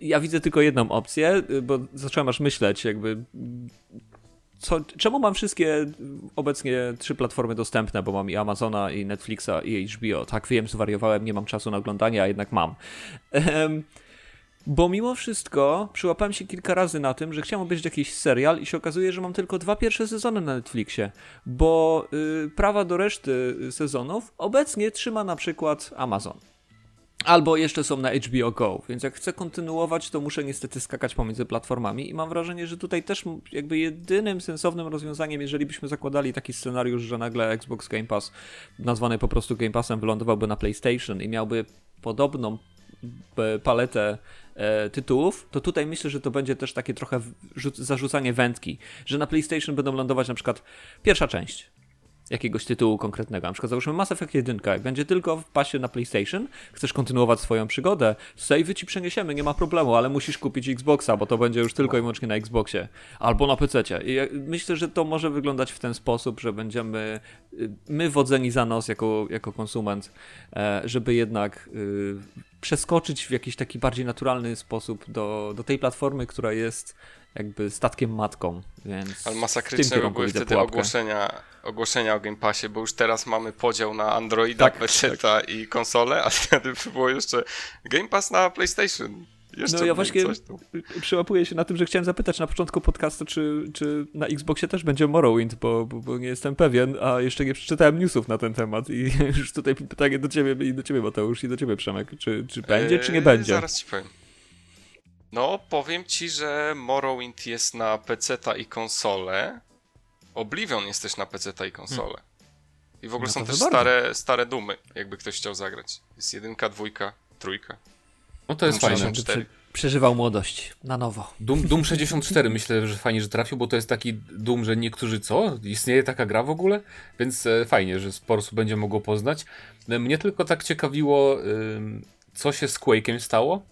ja widzę tylko jedną opcję, bo zacząłem aż myśleć jakby co, czemu mam wszystkie obecnie trzy platformy dostępne, bo mam i Amazona, i Netflixa, i HBO. Tak wiem, zwariowałem, nie mam czasu na oglądanie, a jednak mam. Bo mimo wszystko przyłapałem się kilka razy na tym, że chciałem obejrzeć jakiś serial i się okazuje, że mam tylko dwa pierwsze sezony na Netflixie, bo y, prawa do reszty sezonów obecnie trzyma na przykład Amazon. Albo jeszcze są na HBO Go, więc jak chcę kontynuować, to muszę niestety skakać pomiędzy platformami i mam wrażenie, że tutaj też jakby jedynym sensownym rozwiązaniem, jeżeli byśmy zakładali taki scenariusz, że nagle Xbox Game Pass, nazwany po prostu Game Passem, wylądowałby na PlayStation i miałby podobną paletę tytułów, to tutaj myślę, że to będzie też takie trochę zarzucanie wędki, że na PlayStation będą lądować na przykład pierwsza część, jakiegoś tytułu konkretnego. Na przykład załóżmy Mass Effect 1, jak będzie tylko w pasie na PlayStation, chcesz kontynuować swoją przygodę, savey ci przeniesiemy, nie ma problemu, ale musisz kupić Xboxa, bo to będzie już tylko i wyłącznie na Xboxie albo na PC. I myślę, że to może wyglądać w ten sposób, że będziemy y, my wodzeni za nos jako, jako konsument, e, żeby jednak y, przeskoczyć w jakiś taki bardziej naturalny sposób do, do tej platformy, która jest jakby statkiem matką, więc Ale masakryczne były wtedy ogłoszenia, ogłoszenia o Game Passie, bo już teraz mamy podział na Androida, tak, PC tak. i konsole, a wtedy było jeszcze Game Pass na PlayStation. Jeszcze no ja właśnie przyłapuję się na tym, że chciałem zapytać na początku podcastu, czy, czy na Xboxie też będzie Morrowind, bo, bo, bo, nie jestem pewien, a jeszcze nie przeczytałem newsów na ten temat i (laughs) już tutaj pytanie do ciebie i do ciebie Mateusz i do ciebie Przemek, czy, czy będzie, eee, czy nie eee, będzie? Zaraz ci powiem. No, powiem ci, że Morrowind jest na PC i konsolę. Oblivion jest też na PC i konsolę. Hmm. I w ogóle no są też stare, stare dumy, jakby ktoś chciał zagrać. Jest jedynka, dwójka, trójka. No to jest fajne. przeżywał młodość na nowo. Doom, Doom 64 myślę, że fajnie, że trafił, bo to jest taki Doom, że niektórzy co? Istnieje taka gra w ogóle? Więc e, fajnie, że sporo osób będzie mogło poznać. E, mnie tylko tak ciekawiło, co się z Quake'em stało,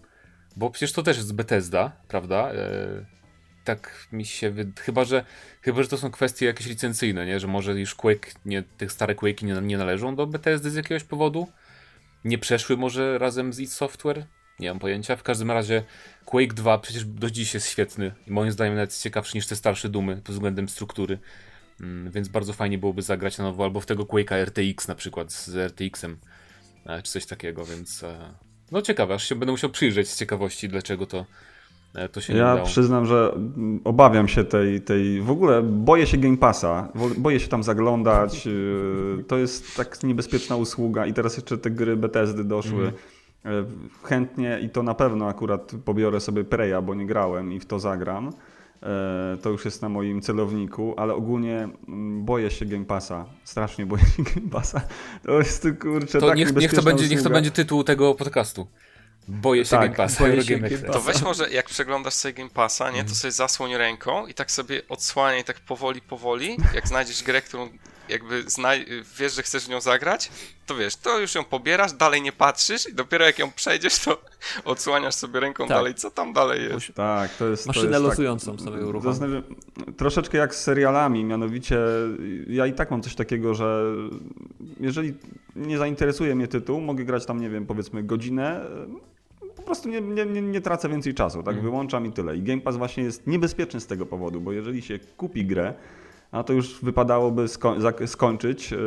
bo przecież to też jest Bethesda, prawda? Tak mi się wydaje, chyba że, chyba, że to są kwestie jakieś licencyjne, nie? Że może już Quake, nie, tych stare Quake'i nie, nie należą do Bethesdy z jakiegoś powodu? Nie przeszły może razem z id Software? Nie mam pojęcia. W każdym razie Quake 2 przecież do dziś jest świetny i moim zdaniem nawet ciekawszy niż te starsze dumy pod względem struktury. Mm, więc bardzo fajnie byłoby zagrać na nowo albo w tego Quake'a RTX na przykład z RTX-em e, czy coś takiego, więc e, no ciekawe, aż się będę musiał przyjrzeć z ciekawości, dlaczego to, to się ja przyznam, że obawiam się tej, tej, w ogóle boję się Game Passa, boję się tam zaglądać, to jest tak niebezpieczna usługa i teraz jeszcze te gry Bethesdy doszły. Mm E, chętnie i to na pewno akurat pobiorę sobie Preya, bo nie grałem i w to zagram. E, to już jest na moim celowniku, ale ogólnie mm, boję się Game Passa. Strasznie boję się (laughs) Game Passa. To jest kurczę to tak niech, niech, to będzie, niech to będzie tytuł tego podcastu. Boję się tak, Game Passa. Boję się Game Passa. To weź może, jak przeglądasz sobie Game Passa, nie, to mhm. sobie zasłoń ręką i tak sobie odsłaniaj tak powoli, powoli. Jak znajdziesz grę, którą jakby wiesz, że chcesz w nią zagrać, to wiesz, to już ją pobierasz, dalej nie patrzysz i dopiero jak ją przejdziesz, to (laughs) odsłaniasz sobie ręką tak. dalej, co tam dalej jest. Tak, to jest... Maszynę to jest tak- losującą tak, sobie uruchomić. Troszeczkę jak z serialami, mianowicie ja i tak mam coś takiego, że jeżeli nie zainteresuje mnie tytuł, mogę grać tam, nie wiem, powiedzmy godzinę, prostu nie, nie, nie, nie tracę więcej czasu, tak? Mm. Wyłączam i tyle. I Game Pass właśnie jest niebezpieczny z tego powodu, bo jeżeli się kupi grę, a to już wypadałoby sko skończyć, yy,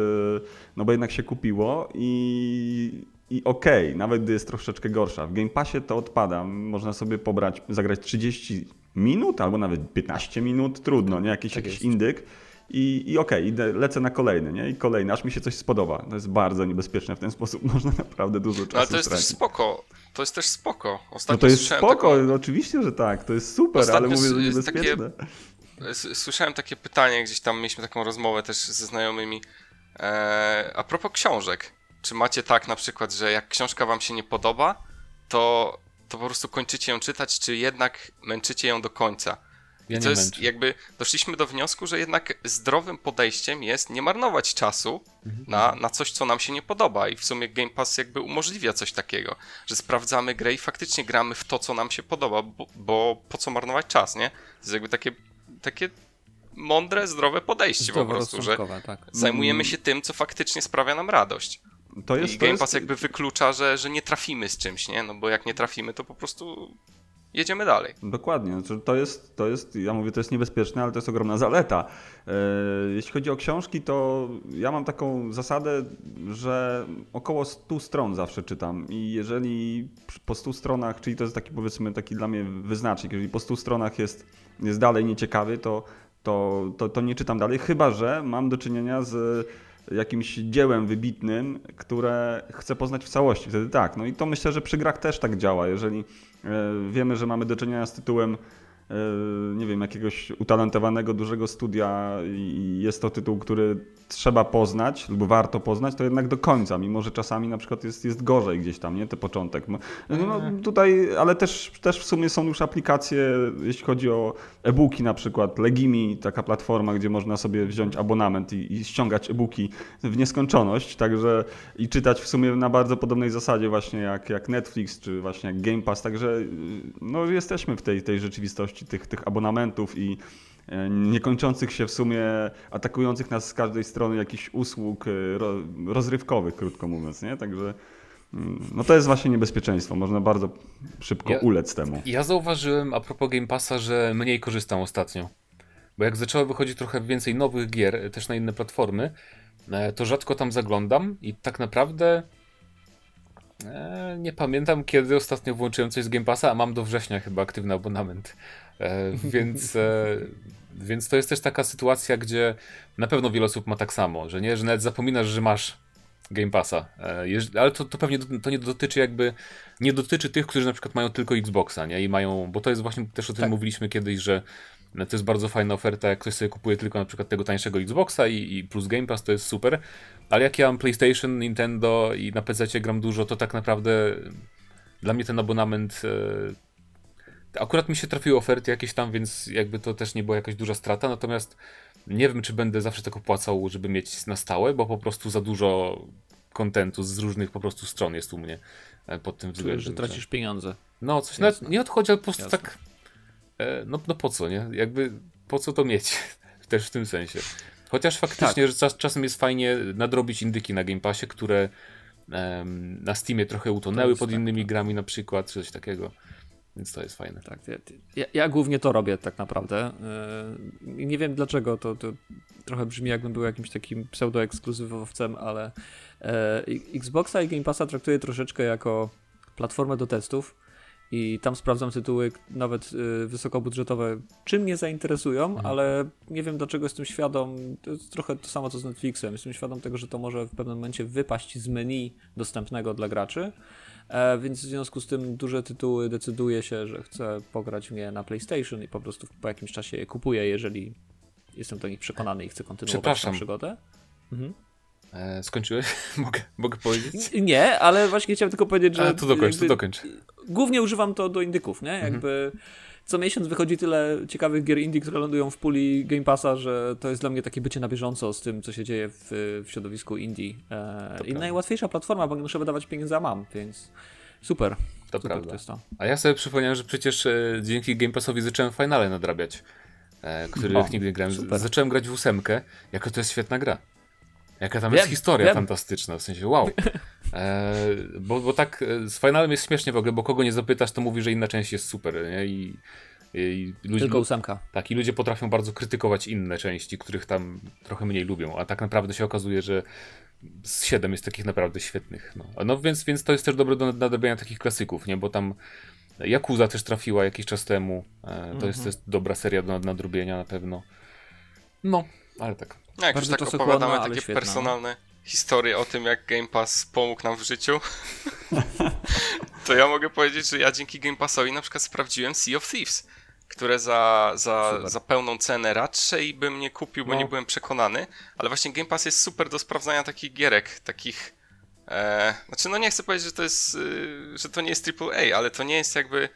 no bo jednak się kupiło i, i okej, okay, nawet gdy jest troszeczkę gorsza. W Game Passie to odpada, można sobie pobrać, zagrać 30 minut albo nawet 15 minut, trudno, nie? Jakiś, tak jakiś indyk. I, i okej, okay, lecę na kolejny, nie? I kolejny, aż mi się coś spodoba. To jest bardzo niebezpieczne w ten sposób, (laughs) można naprawdę dużo czasu No ale to jest stracić. też spoko. To jest też spoko. Ostatnio no to jest spoko, taką... oczywiście, że tak, to jest super, Ostatnio ale mówię, że niebezpieczne. Takie słyszałem takie pytanie, gdzieś tam mieliśmy taką rozmowę też ze znajomymi. E, a propos książek. Czy macie tak na przykład, że jak książka wam się nie podoba, to, to po prostu kończycie ją czytać, czy jednak męczycie ją do końca? Ja I to jest męczę. jakby doszliśmy do wniosku, że jednak zdrowym podejściem jest nie marnować czasu mhm. na, na coś, co nam się nie podoba. I w sumie Game Pass jakby umożliwia coś takiego, że sprawdzamy grę i faktycznie gramy w to, co nam się podoba, bo, bo po co marnować czas, nie? To jest jakby takie takie mądre, zdrowe podejście Zdrowo po prostu, że tak. zajmujemy się tym, co faktycznie sprawia nam radość. To jest, I Game Pass jest... jakby wyklucza, że, że nie trafimy z czymś, nie? No bo jak nie trafimy, to po prostu jedziemy dalej. Dokładnie. Znaczy, to jest, to jest, ja mówię, to jest niebezpieczne, ale to jest ogromna zaleta. E, jeśli chodzi o książki, to ja mam taką zasadę, że około 100 stron zawsze czytam i jeżeli po 100 stronach, czyli to jest taki powiedzmy taki dla mnie wyznacznik, jeżeli po 100 stronach jest, jest dalej nieciekawy, to, to, to, to nie czytam dalej, chyba że mam do czynienia z jakimś dziełem wybitnym, które chcę poznać w całości. Wtedy tak. No i to myślę, że przy grach też tak działa. Jeżeli wiemy, że mamy do czynienia z tytułem e, nie wiem, jakiegoś utalentowanego, dużego studia i jest to tytuł, który trzeba poznać lub warto poznać, to jednak do końca, mimo że czasami na przykład jest, jest gorzej gdzieś tam, nie? Ten początek. No, no mhm. tutaj, ale też, też w sumie są już aplikacje, jeśli chodzi o e-booki na przykład, Legimi, taka platforma, gdzie można sobie wziąć abonament i, i ściągać e-booki w nieskończoność, także i czytać w sumie na bardzo podobnej zasadzie właśnie jak, jak Netflix, czy właśnie jak Game Pass, także no jesteśmy w tej, tej rzeczywistości tych, tych abonamentów i E, niekończących się w sumie, atakujących nas z każdej strony jakichś usług e, rozrywkowych, krótko mówiąc, nie? Także mm, no to jest właśnie niebezpieczeństwo. Można bardzo szybko Ja- ulec temu. Ja zauważyłem a propos Game Passa, że mniej korzystam ostatnio. Bo jak zaczęło wychodzić trochę więcej nowych gier, też na inne platformy, e, to rzadko tam zaglądam i tak naprawdę e, nie pamiętam kiedy ostatnio włączyłem coś z Game Passa, a mam do września chyba aktywny abonament. E, więc, e, więc to jest też taka sytuacja, gdzie na pewno wiele osób ma tak samo, że nie, że nawet zapominasz, że masz Game Passa. Ale to, to pewnie to nie dotyczy jakby nie dotyczy tych, którzy na przykład mają tylko Xboxa, nie? I mają, bo to jest właśnie też o tym Tak. mówiliśmy kiedyś, że to jest bardzo fajna oferta, jak ktoś sobie kupuje tylko na przykład tego tańszego Xboxa i, i plus Game Pass, to jest super. Ale jak ja mam PlayStation, Nintendo i na PC gram dużo, to tak naprawdę dla mnie ten abonament e, akurat mi się trafiły oferty jakieś tam, więc jakby to też nie była jakaś duża strata, natomiast nie wiem, czy będę zawsze tak opłacał, żeby mieć na stałe, bo po prostu za dużo kontentu z różnych po prostu stron jest u mnie e, pod tym względem. że tracisz pieniądze. No, coś Jasne. nawet nie odchodzi, ale po prostu Jasne. tak. E, no, no po co, nie? Jakby po co to mieć? (laughs) Też w tym sensie. Chociaż faktycznie, że czas, czasem jest fajnie nadrobić indyki na Game Passie, które em, na Steamie trochę utonęły pod tak, innymi tak. grami na przykład, czy coś takiego. Więc to jest fajne. Tak, ja, ja, głównie to robię tak naprawdę. Yy, nie wiem dlaczego, to, to trochę brzmi jakbym był jakimś takim pseudo-ekskluzywowcem, ale e, Xboxa i Game Passa traktuję troszeczkę jako platformę do testów i tam sprawdzam tytuły nawet y, wysokobudżetowe, czy mnie zainteresują, ale nie wiem dlaczego jestem świadom, to jest trochę to samo co z Netflixem, jestem świadom tego, że to może w pewnym momencie wypaść z menu dostępnego dla graczy, e, więc w związku z tym duże tytuły decyduję się, że chcę pograć mnie na PlayStation i po prostu po jakimś czasie je kupuję, jeżeli jestem do nich przekonany i chcę kontynuować tę przygodę. Mhm. E, skończyłeś? (laughs) mogę, mogę powiedzieć? Nie, ale właśnie chciałem tylko powiedzieć, że A, to dokończ, to jakby- dokończ. głównie używam to do indyków, nie? Jakby co miesiąc wychodzi tyle ciekawych gier indie, które lądują w puli Game Passa, że to jest dla mnie takie bycie na bieżąco z tym, co się dzieje w, w środowisku indie. E, I najłatwiejsza platforma, bo nie muszę wydawać pieniędzy, a mam, więc super. To super prawda. to jest to. A ja sobie przypomniałem, że przecież e, dzięki Game Passowi zacząłem finale nadrabiać, e, których O, nigdy nie grałem. super. Zacząłem grać w ósemkę, jako to jest świetna gra. Jaka tam Wiem, jest historia wiem. fantastyczna, w sensie wow. (laughs) E, bo, bo tak e, z finalem jest śmiesznie w ogóle, bo kogo nie zapytasz, to mówi, że inna część jest super, nie? I, i ludzie, Tylko ósemka. tak, i ludzie potrafią bardzo krytykować inne części, których tam trochę mniej lubią, a tak naprawdę się okazuje, że z 7 jest takich naprawdę świetnych. No, no więc, więc to jest też dobre do nadrobienia takich klasyków, nie? Bo tam Yakuza też trafiła jakiś czas temu. E, to, jest, to jest dobra seria do nadrobienia na pewno. No, ale tak. No, jak już tak opowiadamy takie świetna. personalne historie o tym, jak Game Pass pomógł nam w życiu, (laughs) to ja mogę powiedzieć, że ja dzięki Game Passowi na przykład sprawdziłem Sea of Thieves, które za, za, Super. za pełną cenę raczej bym nie kupił, bo No. nie byłem przekonany, ale właśnie Game Pass jest super do sprawdzania takich gierek, takich... E, znaczy, no nie chcę powiedzieć, że to jest, y, że to nie jest AAA, ale to nie jest jakby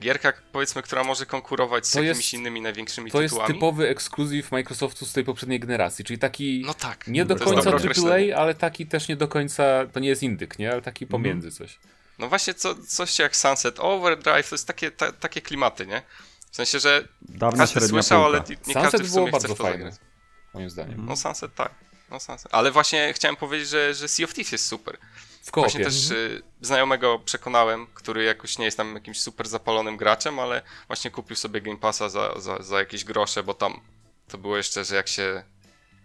gierka, powiedzmy, która może konkurować z To jakimiś jest- innymi największymi To jest tytułami. typowy ekskluzyw Microsoftu z tej poprzedniej generacji, czyli taki No tak. nie do to jest końca. AAA, ale taki też nie do końca, to nie jest indyk, nie? Ale taki pomiędzy coś. No właśnie co, coś jak Sunset Overdrive, to jest takie, ta, takie klimaty, nie? W sensie, że Dawna każdy słyszał, półka. ale nie nie każdy Sunset w sumie chce w to fajne, zagrać. moim zdaniem. No Sunset tak. No Sunset. Ale właśnie chciałem powiedzieć, że, że Sea of Thieves jest super. W koopie. Właśnie też y, znajomego przekonałem, który jakoś nie jest tam jakimś super zapalonym graczem, ale właśnie kupił sobie Game Passa za, za, za jakieś grosze, bo tam to było jeszcze, że jak się...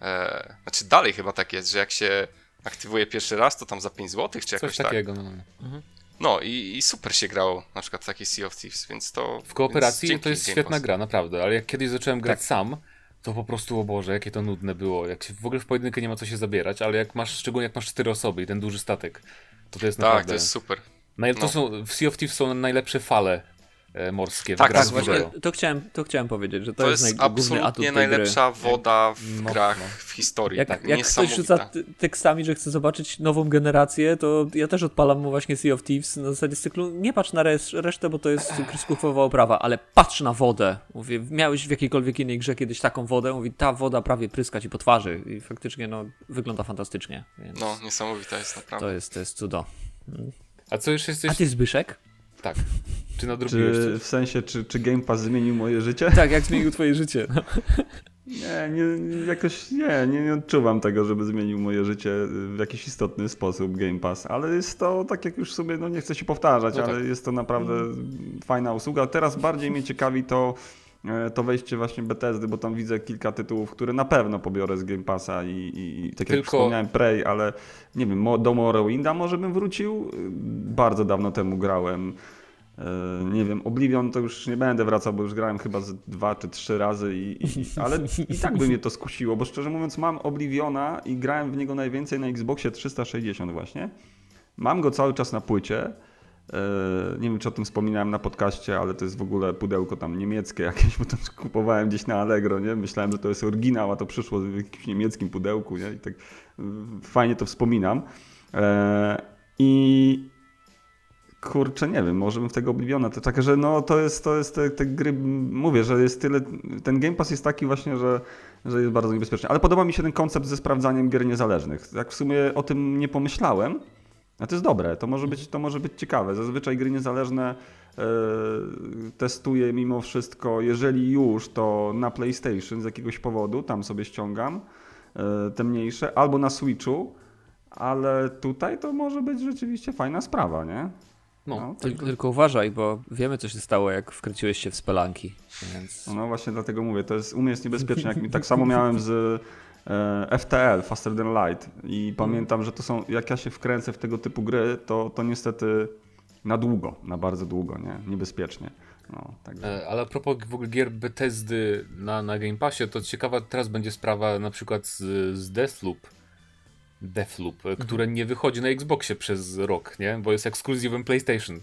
E, znaczy dalej chyba tak jest, że jak się aktywuje pierwszy raz, to tam za 5 zł, czy jakoś Coś tak. takiego. No. no. No i, i super się grało na przykład w taki Sea of Thieves, więc to... W kooperacji to jest świetna gra, naprawdę, ale jak kiedyś zacząłem grać Tak. sam, to po prostu, o Boże, jakie to nudne było. Jak się, w ogóle w pojedynkę nie ma co się zabierać, ale jak masz, szczególnie jak masz cztery osoby i ten duży statek, to to jest Tak, naprawdę... to jest super. Naj... To no. są, w Sea of Thieves są najlepsze fale morskie Tak, w grach Tak, właśnie to chciałem, to chciałem powiedzieć, że to, To jest, jest naj, absolutnie tej gry. najlepsza woda w No, grach w historii. Jak, tak, jak ktoś rzuca tekstami, że chce zobaczyć nową generację, to ja też odpalam mu właśnie Sea of Thieves na zasadzie cyklu, nie patrz na res- resztę, bo to jest kreskówkowa oprawa, ale patrz na wodę. Mówię, miałeś w jakiejkolwiek innej grze kiedyś taką wodę? Mówi, ta woda prawie pryska ci po twarzy i faktycznie no, wygląda fantastycznie, więc No, niesamowita jest naprawdę. to, jest, to jest cudo. A co już jesteś... A ty Zbyszek? Tak. Czy nadrobiłeś Czy coś? w sensie, czy, czy Game Pass zmienił moje życie? Tak, jak zmienił twoje życie. (laughs) Nie, nie, jakoś nie, nie, nie odczuwam tego, żeby zmienił moje życie w jakiś istotny sposób Game Pass, ale jest to, tak jak już sobie, no nie chcę się powtarzać, No ale tak. jest to naprawdę fajna usługa. Teraz bardziej mnie ciekawi to, e, to wejście właśnie Bethesdy, bo tam widzę kilka tytułów, które na pewno pobiorę z Game Passa i, i, i tak jak Tylko- wspomniałem Prey, ale nie wiem, do Morrowinda może bym wrócił. Bardzo dawno temu grałem. E, Nie wiem, Oblivion to już nie będę wracał, bo już grałem chyba z dwa czy trzy razy, i, i, ale i tak by mnie to skusiło, bo szczerze mówiąc mam Obliviona i grałem w niego najwięcej na Xboxie 360 właśnie. Mam go cały czas na płycie. E, Nie wiem, czy o tym wspominałem na podcaście, ale to jest w ogóle pudełko tam niemieckie jakieś, bo to (laughs) kupowałem gdzieś na Allegro, nie? Myślałem, że to jest oryginał, a to przyszło w jakimś niemieckim pudełku, nie? I tak mm, fajnie to wspominam. E, I kurczę, nie wiem, może bym w tego Obliviona, to tak, że no to jest, to jest te, te gry, mówię, że jest tyle, ten Game Pass jest taki właśnie, że, że jest bardzo niebezpieczny, ale podoba mi się ten koncept ze sprawdzaniem gier niezależnych, tak w sumie o tym nie pomyślałem, a to jest dobre, to może być, to może być ciekawe, zazwyczaj gry niezależne e, testuję mimo wszystko, jeżeli już, to na PlayStation z jakiegoś powodu, tam sobie ściągam e, te mniejsze, albo na Switchu, ale tutaj to może być rzeczywiście fajna sprawa, nie? No, Tyl- Tylko uważaj, bo wiemy co się stało, jak wkręciłeś się w spelanki. Więc... No właśnie dlatego mówię, to jest, u mnie jest niebezpieczne. Jak mi, tak samo (laughs) miałem z e, FTL, Faster Than Light i pamiętam, że to są, jak ja się wkręcę w tego typu gry, to, to niestety na długo, na bardzo długo, nie? Niebezpiecznie. No, także. E, Ale a propos w ogóle gier Bethesdy na, na Game Passie, to ciekawa teraz będzie sprawa na przykład z, z Deathloop, Deathloop, e, które nie wychodzi na Xboxie przez rok, nie? Bo jest ekskluzywem PlayStation.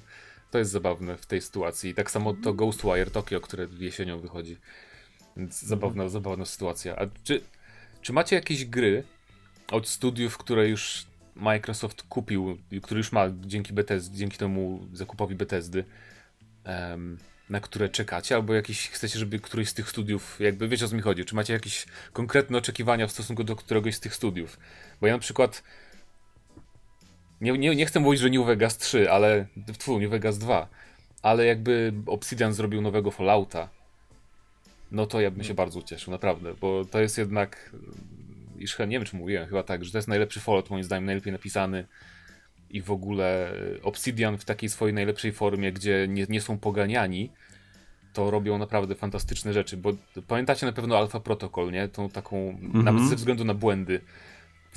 To jest zabawne w tej sytuacji. I tak samo to Ghostwire Tokyo, które jesienią wychodzi. Więc zabawna, zabawna sytuacja. A czy, czy macie jakieś gry od studiów, które już Microsoft kupił, i które już ma dzięki Bethesdy, dzięki temu zakupowi Bethesdy, em, na które czekacie, albo jakieś chcecie, żeby któryś z tych studiów, jakby wiecie o co mi chodzi, czy macie jakieś konkretne oczekiwania w stosunku do któregoś z tych studiów? Bo ja na przykład nie, nie, nie chcę mówić, że New Vegas 3, ale tfu, New Vegas 2, ale jakby Obsidian zrobił nowego Fallouta, no to ja bym się bardzo ucieszył, naprawdę, bo to jest jednak, iż nie wiem czy mówiłem, chyba tak, że to jest najlepszy Fallout, moim zdaniem, najlepiej napisany i w ogóle Obsidian w takiej swojej najlepszej formie, gdzie nie, nie są poganiani, to robią naprawdę fantastyczne rzeczy, bo pamiętacie na pewno Alpha Protocol, nie? Tą taką, nawet ze względu na błędy.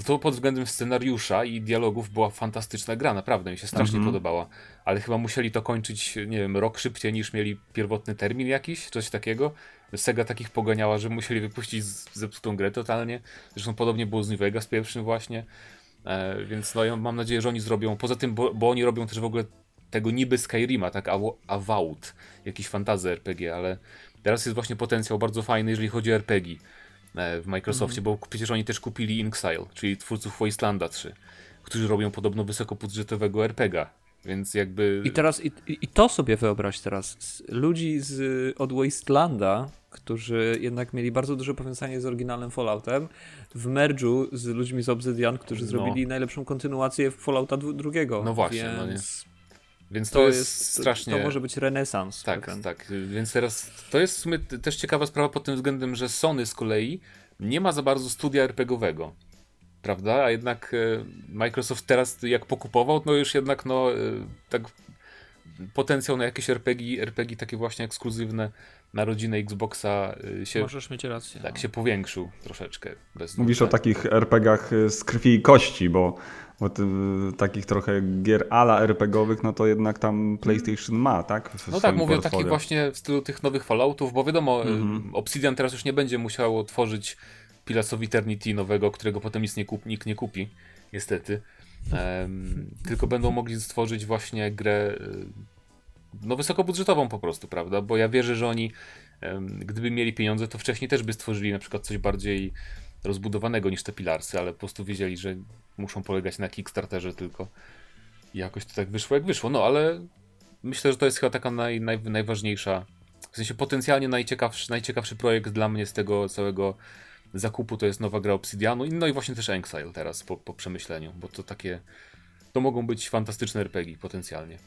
To pod względem scenariusza i dialogów była fantastyczna gra, naprawdę mi się strasznie podobała. Ale chyba musieli to kończyć, nie wiem, rok szybciej niż mieli pierwotny termin jakiś, coś takiego. Sega takich poganiała, że musieli wypuścić zepsutą grę totalnie. Zresztą podobnie było z New Vegas pierwszym właśnie. E, więc no mam nadzieję, że oni zrobią, poza tym, bo, bo oni robią też w ogóle tego niby Skyrima, tak, Avowed, jakiś fantazy RPG, ale teraz jest właśnie potencjał bardzo fajny, jeżeli chodzi o RPG e, w Microsoftie, bo przecież oni też kupili Inxile, czyli twórców Wastelanda 3, którzy robią podobno wysokobudżetowego RPGa, więc jakby... I teraz, i, i to sobie wyobraź teraz, ludzi z, od Wastelanda, którzy jednak mieli bardzo duże powiązanie z oryginalnym Falloutem, w merge'u z ludźmi z Obsidian, którzy No. zrobili najlepszą kontynuację Fallouta drugiego. No właśnie, więc no nie. Więc to, To jest, jest, strasznie... To może być renesans. Tak, pewien. tak. Więc teraz to jest w sumie też ciekawa sprawa pod tym względem, że Sony z kolei nie ma za bardzo studia RPGowego. Prawda? A jednak e, Microsoft teraz jak pokupował, no już jednak no e, tak potencjał na jakieś RPG, RPG takie właśnie ekskluzywne na rodzinę Xboxa e, się, Możesz mieć rację. tak no. się powiększył troszeczkę. Bez Mówisz o takich RPGach z krwi i kości, bo, bo ty, takich trochę gier ala RPGowych, no to jednak tam PlayStation ma, tak? W No tak, mówię o takich właśnie w stylu tych nowych Falloutów, bo wiadomo, y, Mhm. Obsidian teraz już nie będzie musiało tworzyć Pillars of Eternity nowego, którego potem nic nie kup, nikt nie kupi, niestety. Em, tylko będą mogli stworzyć właśnie grę y, no wysokobudżetową po prostu, prawda? Bo ja wierzę, że oni gdyby mieli pieniądze, to wcześniej też by stworzyli na przykład coś bardziej rozbudowanego niż te Pilarsy, ale po prostu wiedzieli, że muszą polegać na Kickstarterze tylko. I jakoś to tak wyszło, jak wyszło. No ale myślę, że to jest chyba taka naj, naj, najważniejsza, w sensie potencjalnie najciekawszy, najciekawszy projekt dla mnie z tego całego zakupu to jest nowa gra Obsidianu, no i właśnie też Exile teraz po, po przemyśleniu, bo to takie, to mogą być fantastyczne RPG potencjalnie.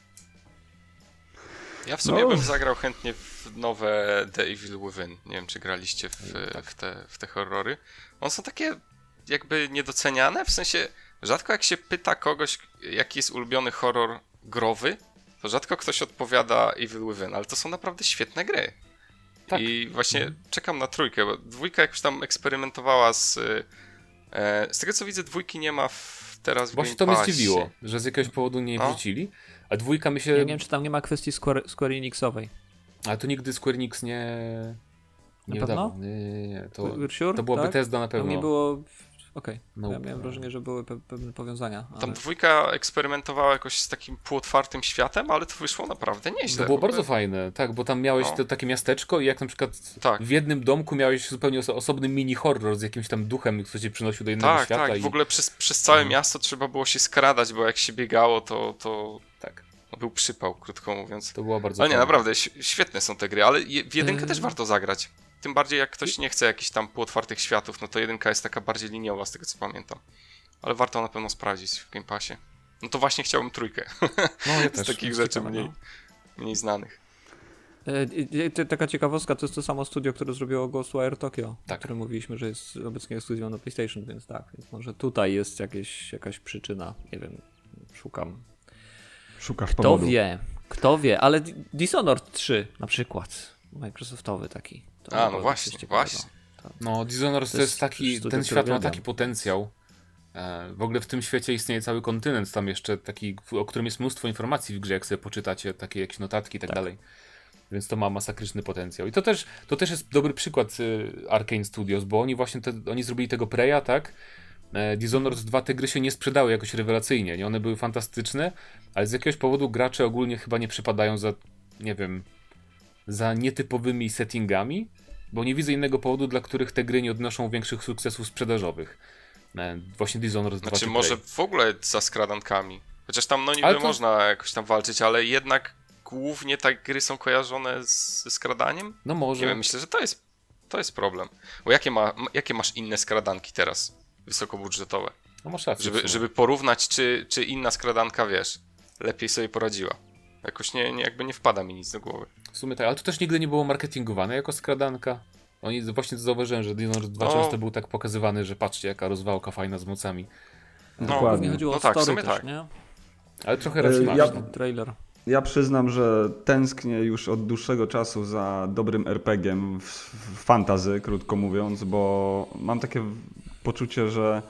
Ja w sumie no. bym zagrał chętnie w nowe The Evil Within. Nie wiem, czy graliście w, tak. w, te, w te horrory. One są takie jakby niedoceniane, w sensie rzadko jak się pyta kogoś, jaki jest ulubiony horror growy, to rzadko ktoś odpowiada Evil Within, ale to są naprawdę świetne gry. Tak. I właśnie mhm. czekam na trójkę, bo dwójka jakoś tam eksperymentowała z... E, z tego co widzę, dwójki nie ma w, teraz w Właśnie to mnie zdziwiło, że z jakiegoś powodu nie no. wrzucili. A dwójka mi się... Ja nie wiem, czy tam nie ma kwestii Square, Square Enixowej. Ale to nigdy Square Enix nie... Nie na pewno? Nie, nie, nie. To, sure? to była tak? Bethesda na pewno. To nie było Okej, okay. no, ja miałem wrażenie, że były pe pewne powiązania. Ale... Tam dwójka eksperymentowała jakoś z takim półotwartym światem, ale to wyszło naprawdę nieźle. To było bardzo fajne, tak, bo tam miałeś no. to, takie miasteczko i jak na przykład tak. w jednym domku miałeś zupełnie osobny mini horror z jakimś tam duchem, który cię przynosił do innego tak, świata. Tak, tak, i... w ogóle przez, przez całe mhm. miasto trzeba było się skradać, bo jak się biegało, to, to tak. Był przypał, krótko mówiąc. To było bardzo Ale nie, naprawdę, świetne są te gry, ale w jedynkę yy... też warto zagrać. Tym bardziej jak ktoś nie chce jakichś tam półotwartych światów, no to jedynka jest taka bardziej liniowa z tego co pamiętam. Ale warto na pewno sprawdzić w Game Passie. No to właśnie chciałbym trójkę. No ja (laughs) z takich rzeczy mniej, no. mniej znanych. E, taka ciekawostka, to jest to samo studio, które zrobiło Ghostwire Tokyo, tak. o którym mówiliśmy, że jest obecnie ekskluzywą na PlayStation, więc tak, więc może tutaj jest jakieś, jakaś przyczyna, nie wiem, szukam. Szukasz Kto powodu. wie, kto wie, ale Dishonored 3 na przykład, Microsoftowy taki. A, no właśnie, właśnie. Tak. No, Dishonored to jest taki, ten świat ma taki potencjał. E, w ogóle w tym świecie istnieje cały kontynent, tam jeszcze taki, o którym jest mnóstwo informacji w grze, jak sobie poczytacie, takie jakieś notatki i tak, tak, dalej. Więc to ma masakryczny potencjał. I to też, to też jest dobry przykład y, Arkane Studios, bo oni właśnie te, oni zrobili tego Preya, tak? E, Dishonored 2 te gry się nie sprzedały jakoś rewelacyjnie, nie? One były fantastyczne, ale z jakiegoś powodu gracze ogólnie chyba nie przypadają za, nie wiem, za nietypowymi settingami, bo nie widzę innego powodu, dla których te gry nie odnoszą większych sukcesów sprzedażowych. E, właśnie Dishonored Znaczy może w ogóle za skradankami. Chociaż tam no niby to... można jakoś tam walczyć, ale jednak głównie te gry są kojarzone z, ze skradaniem? No może. Nie wiem, myślę, że to jest, to jest problem. Bo jakie, ma, jakie masz inne skradanki teraz? Wysokobudżetowe. No masz rację. Żeby, żeby porównać, czy, czy inna skradanka, wiesz, lepiej sobie poradziła. Jakoś nie, nie, jakby nie wpada mi nic do głowy. W sumie tak, ale to też nigdy nie było marketingowane jako skradanka. Oni właśnie to zauważyłem, że Dishonored 2 no. często był tak pokazywany, że patrzcie jaka rozwałka fajna z mocami. No, Dokładnie. chodziło no o tak, story też, tak. nie? Ale trochę racji masz. Ja, trailer. Ja przyznam, że tęsknię już od dłuższego czasu za dobrym RPG-iem w, w fantazy, krótko mówiąc, bo mam takie poczucie, że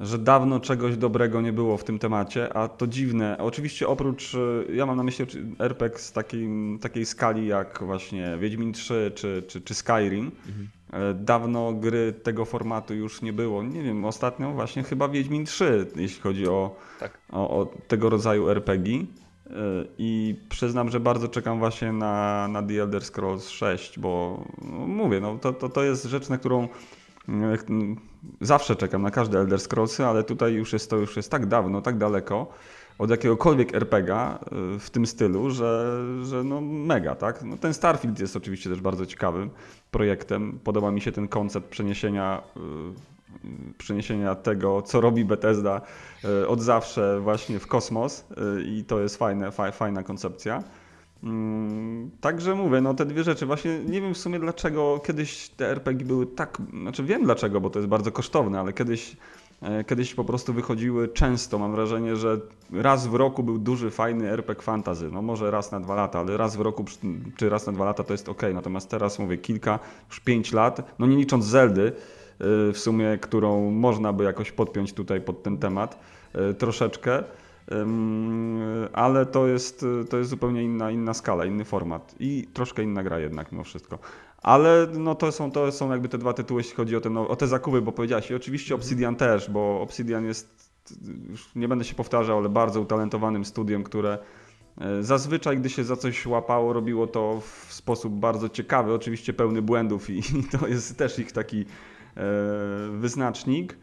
że dawno czegoś dobrego nie było w tym temacie, a to dziwne. Oczywiście oprócz, y, ja mam na myśli RPG z takiej, takiej skali jak właśnie Wiedźmin 3 czy, czy, czy Skyrim. Mhm. E, dawno gry tego formatu już nie było. Nie wiem, ostatnio właśnie chyba Wiedźmin 3, jeśli chodzi o, tak. o, o tego rodzaju RPG. E, I przyznam, że bardzo czekam właśnie na, na The Elder Scrolls 6, bo no, mówię, no, to, to, to jest rzecz, na którą zawsze czekam na każde Elder Scrollsy, ale tutaj już jest to już jest tak dawno, tak daleko od jakiegokolwiek RPGa y, w tym stylu, że, że no mega, tak? No ten Starfield jest oczywiście też bardzo ciekawym projektem. Podoba mi się ten koncept przeniesienia, y, przeniesienia tego, co robi Bethesda y, od zawsze właśnie w kosmos i to jest fajne, fajna koncepcja. Mm, także mówię, no te dwie rzeczy. Właśnie nie wiem w sumie dlaczego kiedyś te RPG były tak. Znaczy wiem dlaczego, bo to jest bardzo kosztowne, ale kiedyś, e, kiedyś po prostu wychodziły często. Mam wrażenie, że raz w roku był duży, fajny RPG fantasy. No może raz na dwa lata, ale raz w roku czy raz na dwa lata to jest ok. Natomiast teraz mówię kilka, już pięć lat, no nie licząc Zeldy e, w sumie, którą można by jakoś podpiąć tutaj pod ten temat e, troszeczkę ale to jest, to jest zupełnie inna, inna skala, inny format i troszkę inna gra jednak mimo wszystko. Ale no to, są, to są jakby te dwa tytuły, jeśli chodzi o te, no, o te zakupy, bo powiedziałeś. I oczywiście mhm. Obsidian też, bo Obsidian jest, już nie będę się powtarzał, ale bardzo utalentowanym studiem, które e, zazwyczaj, gdy się za coś łapało, robiło to w sposób bardzo ciekawy, oczywiście pełny błędów i, i to jest też ich taki e, wyznacznik.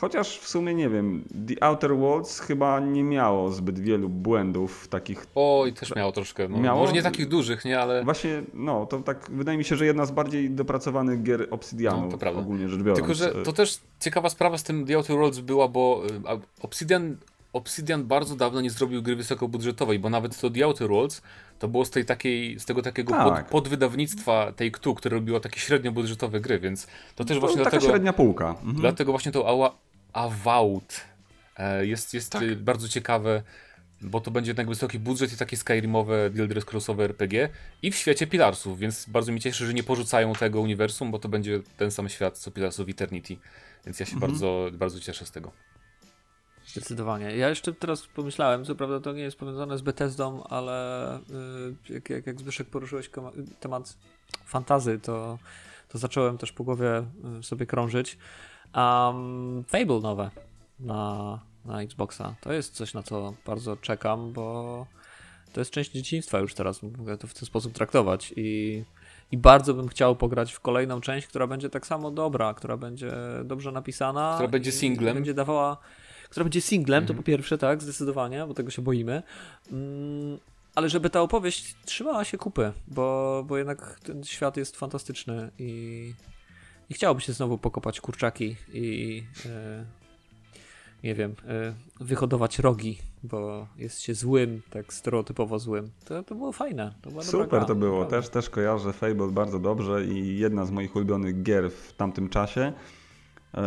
Chociaż w sumie nie wiem, The Outer Worlds chyba nie miało zbyt wielu błędów takich. Oj, też miało troszkę. No, miało? Może nie takich dużych, nie, ale. Właśnie, no, to tak wydaje mi się, że jedna z bardziej dopracowanych gier Obsidianu, no, to prawda. ogólnie rzecz biorąc. Tylko, że to też ciekawa sprawa z tym The Outer Worlds była, bo y, Obsidian Obsidian bardzo dawno nie zrobił gry wysokobudżetowej, bo nawet to The Outer Worlds to było z, tej takiej, z tego takiego Tak. pod, podwydawnictwa Take-Two, które robiło takie średnio budżetowe gry, więc to też To właśnie taka dlatego, średnia półka. Mhm. dlatego właśnie to Avowed e, jest, jest Tak. bardzo ciekawe, bo to będzie jednak wysoki budżet i takie Skyrimowe, The Elder Scrollsowe RPG i w świecie Pilarsów, więc bardzo mi cieszy, że nie porzucają tego uniwersum, bo to będzie ten sam świat co Pillars of Eternity, więc ja się Mhm. bardzo, bardzo cieszę z tego. Zdecydowanie. Ja jeszcze teraz pomyślałem, co prawda to nie jest powiązane z Bethesdą, ale y, jak, jak, jak Zbyszek poruszyłeś temat fantazy, to, to zacząłem też po głowie y, sobie krążyć. Um, Fable nowe na, na Xboxa. To jest coś, na co bardzo czekam, bo to jest część dzieciństwa już teraz, mogę to w ten sposób traktować i i bardzo bym chciał pograć w kolejną część, która będzie tak samo dobra, która będzie dobrze napisana. Która będzie singlem. Będzie dawała. Która będzie singlem, Mhm. to po pierwsze, tak, zdecydowanie, bo tego się boimy. Mm, ale żeby ta opowieść trzymała się kupy, bo, bo jednak ten świat jest fantastyczny i, i chciałoby się znowu pokopać kurczaki i e, nie wiem, e, wyhodować rogi, bo jest się złym, tak stereotypowo złym. To, to było fajne. To Super gra, to było. naprawdę. Też, też kojarzę Fable bardzo dobrze i jedna z moich ulubionych gier w tamtym czasie. Eee,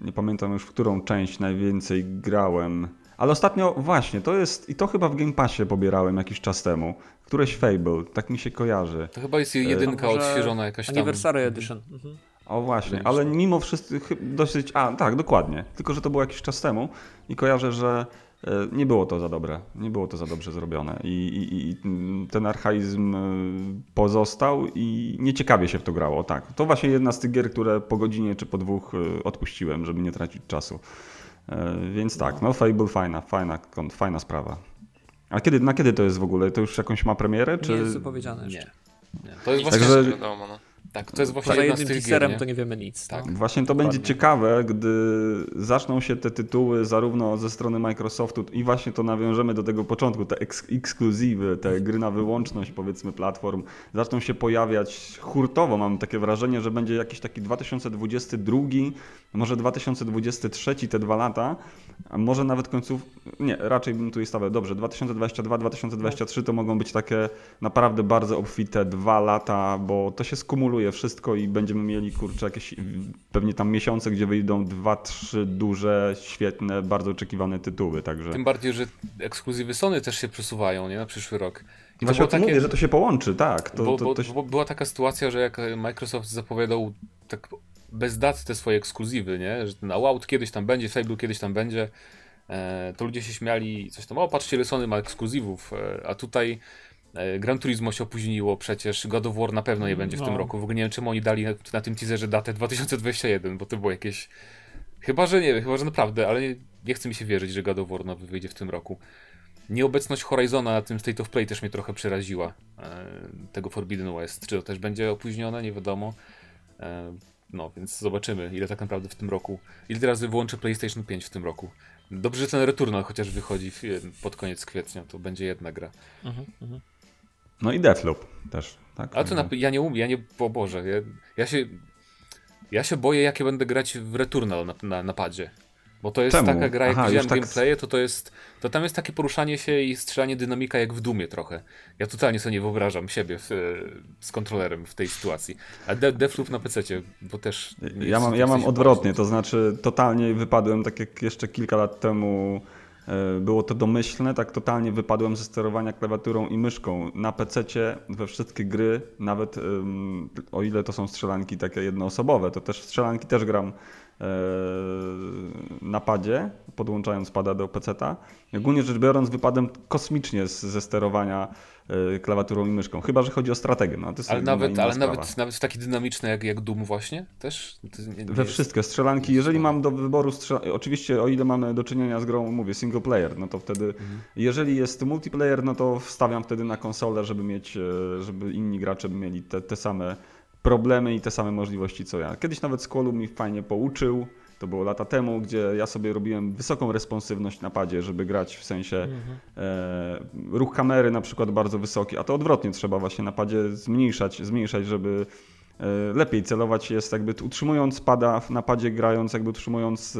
nie pamiętam już w którą część najwięcej grałem. Ale ostatnio właśnie, to jest, i to chyba w Game Passie pobierałem jakiś czas temu. Któreś Fable, tak mi się kojarzy. To chyba jest jedynka A może odświeżona jakaś tam. Anniversary Edition. Mhm. O właśnie, ale mimo wszystko dosyć. A, tak, dokładnie. Tylko, że to było jakiś czas temu i kojarzę, że e, nie było to za dobre. Nie było to za dobrze zrobione. I, i, i ten archaizm e, pozostał i nieciekawie się w to grało. Tak. To właśnie jedna z tych gier, które po godzinie czy po dwóch e, odpuściłem, żeby nie tracić czasu. E, Więc tak, no Fable fajna, fajna, fajna sprawa. A kiedy, na kiedy to jest w ogóle? To już jakąś ma premierę? Czy... Nie jest zapowiedziane jeszcze. Nie. nie. To jest właśnie, Także- nie wiadomo, no. tak, to jest właśnie Poza jednym teaserem nie? to nie wiemy nic. Tak. No. Właśnie to będzie ciekawe, gdy zaczną się te tytuły zarówno ze strony Microsoftu i właśnie to nawiążemy do tego początku, te eks- ekskluzywy, te gry na wyłączność powiedzmy platform, zaczną się pojawiać hurtowo. Mam takie wrażenie, że będzie jakiś taki 2022, może 2023, te dwa lata, a może nawet końców, nie, raczej bym tu je stawiał, dobrze, 2022-2023 to mogą być takie naprawdę bardzo obfite dwa lata, bo to się skumuluje wszystko i będziemy mieli, kurczę, jakieś pewnie tam miesiące, gdzie wyjdą dwa, trzy duże, świetne, bardzo oczekiwane tytuły, także... Tym bardziej, że ekskluzywy Sony też się przesuwają, nie? Na przyszły rok. I Właśnie o tym mówię, że to się połączy, tak. To, bo, to, bo, to się... bo była taka sytuacja, że jak Microsoft zapowiadał tak bez dat te swoje ekskluzywy, nie? Że ten Out kiedyś tam będzie, Fable kiedyś tam będzie, e, to ludzie się śmiali coś tam, o patrzcie ile Sony ma ekskluzywów, e, a tutaj e, Gran Turismo się opóźniło przecież, God of War na pewno nie będzie w No. tym roku, w ogóle nie wiem czemu oni dali na, na tym teaserze datę 2021, bo to było jakieś... Chyba, że nie wiem, chyba, że naprawdę, ale nie, nie chce mi się wierzyć, że God of War nowy wyjdzie w tym roku. Nieobecność Horizona na tym State of Play też mnie trochę przeraziła. E, tego Forbidden West. Czy to też będzie opóźnione? Nie wiadomo. No, więc zobaczymy, ile tak naprawdę w tym roku. Ile razy wyłączę PlayStation 5 w tym roku. Dobrze, że ten Returnal chociaż wychodzi w, pod koniec kwietnia. To będzie jedna gra. Mhm, mhm. No i Deathloop też, tak. A to na, ja nie umiem, ja nie. O Boże, ja, ja się. Ja się boję, jakie będę grać w Returnal na, na, na padzie. Bo to jest Czemu? taka gra, jak Aha, widziałem tak- gameplaye, to to jest. To tam jest takie poruszanie się i strzelanie dynamika jak w Dumie trochę. Ja totalnie sobie nie wyobrażam siebie w, z kontrolerem w tej sytuacji. A De Deathloop na PC, bo też. Ja mam, ja mam odwrotnie, to znaczy totalnie wypadłem, tak jak jeszcze kilka lat temu e, było to domyślne, tak totalnie wypadłem ze sterowania klawiaturą i myszką. Na PC-cie we wszystkie gry, nawet ym, o ile to są strzelanki takie jednoosobowe, to też strzelanki też gram e, na padzie, podłączając pada do PC-ta. Ogólnie rzecz biorąc wypadłem kosmicznie z, ze sterowania e, klawiaturą i myszką, chyba że chodzi o strategię. No, Ale inna- nawet, inna ale sprawa. nawet, nawet w taki dynamiczny jak, jak Doom właśnie też? To nie, nie We jest- wszystkie strzelanki. Jeżeli mam do wyboru strzelanki, oczywiście o ile mamy do czynienia z grą, mówię, single player, no to wtedy, Mhm. jeżeli jest multiplayer, no to wstawiam wtedy na konsolę, żeby mieć, e, żeby inni gracze mieli te, te same problemy i te same możliwości co ja. Kiedyś nawet Squallu mi fajnie pouczył, to było lata temu, gdzie ja sobie robiłem wysoką responsywność na padzie, żeby grać w sensie Mhm. e, ruch kamery na przykład bardzo wysoki, a to odwrotnie trzeba właśnie na padzie zmniejszać, zmniejszać, żeby e, lepiej celować jest jakby utrzymując pada w napadzie grając, jakby utrzymując e,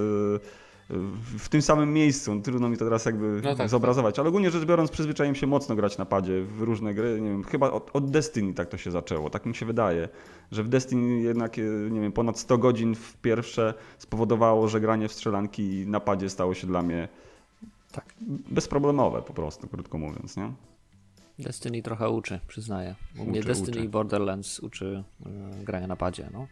w tym samym miejscu. Trudno mi to teraz jakby No tak, zobrazować, ale ogólnie rzecz biorąc przyzwyczaiłem się mocno grać na padzie w różne gry. Nie wiem, chyba od, od Destiny tak to się zaczęło, tak mi się wydaje, że w Destiny jednak, e, nie wiem, ponad 100 godzin w pierwsze spowodowało, że granie w strzelanki na padzie stało się dla mnie tak bezproblemowe po prostu, krótko mówiąc, nie? Destiny trochę uczy, przyznaję. U mnie Uczy, Destiny uczy. i Borderlands uczy y, grania na padzie. No.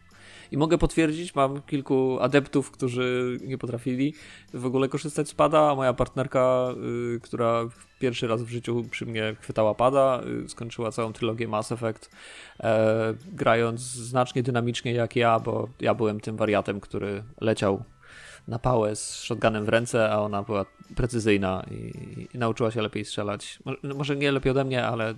I mogę potwierdzić, mam kilku adeptów, którzy nie potrafili w ogóle korzystać z pada, a moja partnerka, y, która pierwszy raz w życiu przy mnie chwytała pada, y, skończyła całą trylogię Mass Effect, e, grając znacznie dynamicznie jak ja, bo ja byłem tym wariatem, który leciał na pałę z shotgunem w ręce, a ona była precyzyjna i, i nauczyła się lepiej strzelać. Mo- no, Może nie lepiej ode mnie, ale y,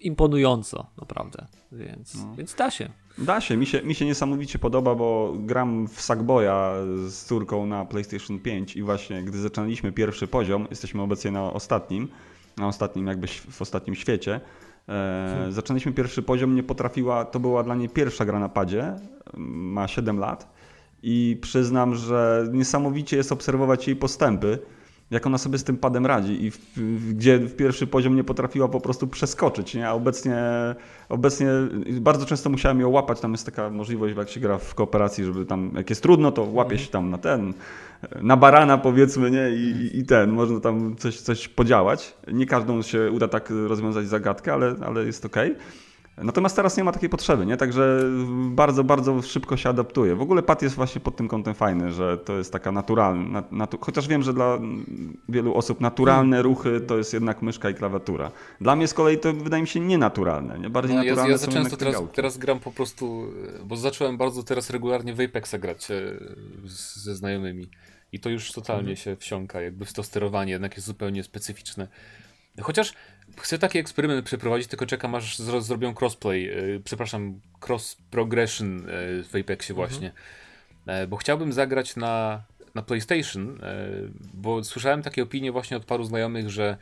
imponująco naprawdę, więc, No. więc da się. Da się. Mi, się, mi się niesamowicie podoba, bo gram w Sackboya z córką na PlayStation 5 i właśnie gdy zaczęliśmy pierwszy poziom, jesteśmy obecnie na ostatnim, na ostatnim jakby w ostatnim świecie, e, zaczęliśmy pierwszy poziom, nie potrafiła, to była dla niej pierwsza gra na padzie, ma 7 lat i przyznam, że niesamowicie jest obserwować jej postępy, jak ona sobie z tym padem radzi i w, w, gdzie w pierwszy poziom nie potrafiła po prostu przeskoczyć, nie? a obecnie, obecnie bardzo często musiałem ją łapać, tam jest taka możliwość, jak się gra w kooperacji, żeby tam, jak jest trudno, to łapie się tam na ten, na barana powiedzmy, nie, i, i- ten, można tam coś, coś podziałać. Nie każdą się uda tak rozwiązać zagadkę, ale, ale jest okej. Natomiast teraz nie ma takiej potrzeby, nie? Także bardzo, bardzo szybko się adaptuje. W ogóle pad jest właśnie pod tym kątem fajny, że to jest taka naturalna, nat- natu- chociaż wiem, że dla wielu osób naturalne ruchy to jest jednak myszka i klawiatura. Dla mnie z kolei to wydaje mi się nienaturalne, nie? Bardziej No, ja, naturalne ja są za często teraz, teraz gram po prostu, bo zacząłem bardzo teraz regularnie w Apexa grać e, ze znajomymi. I to już totalnie Mhm. się wsiąka, jakby w to sterowanie jednak jest zupełnie specyficzne. Chociaż chcę taki eksperyment przeprowadzić, tylko czekam aż zro, zrobią crossplay, e, przepraszam, cross progression e, w Apexie właśnie. E, Bo chciałbym zagrać na, na PlayStation, e, bo słyszałem takie opinie właśnie od paru znajomych, że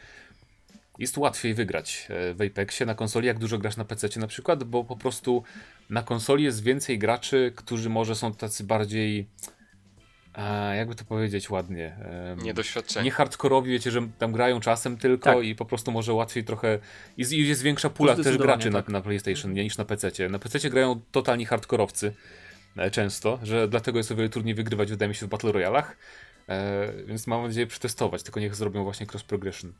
jest łatwiej wygrać e, w Apexie na konsoli, jak dużo grasz na PC na przykład, bo po prostu na konsoli jest więcej graczy, którzy może są tacy bardziej. A, jakby to powiedzieć ładnie. Niedoświadczenie. nie hardkorowi, wiecie, że tam grają czasem tylko Tak. i po prostu może łatwiej trochę. I jest większa pula też graczy tak. na, na PlayStation nie, niż na PC. Na PC grają totalni hardkorowcy e, często, że dlatego jest o wiele trudniej wygrywać, wydaje mi się, w Battle Royalach. E, więc mam nadzieję przetestować, tylko niech zrobią właśnie cross progression.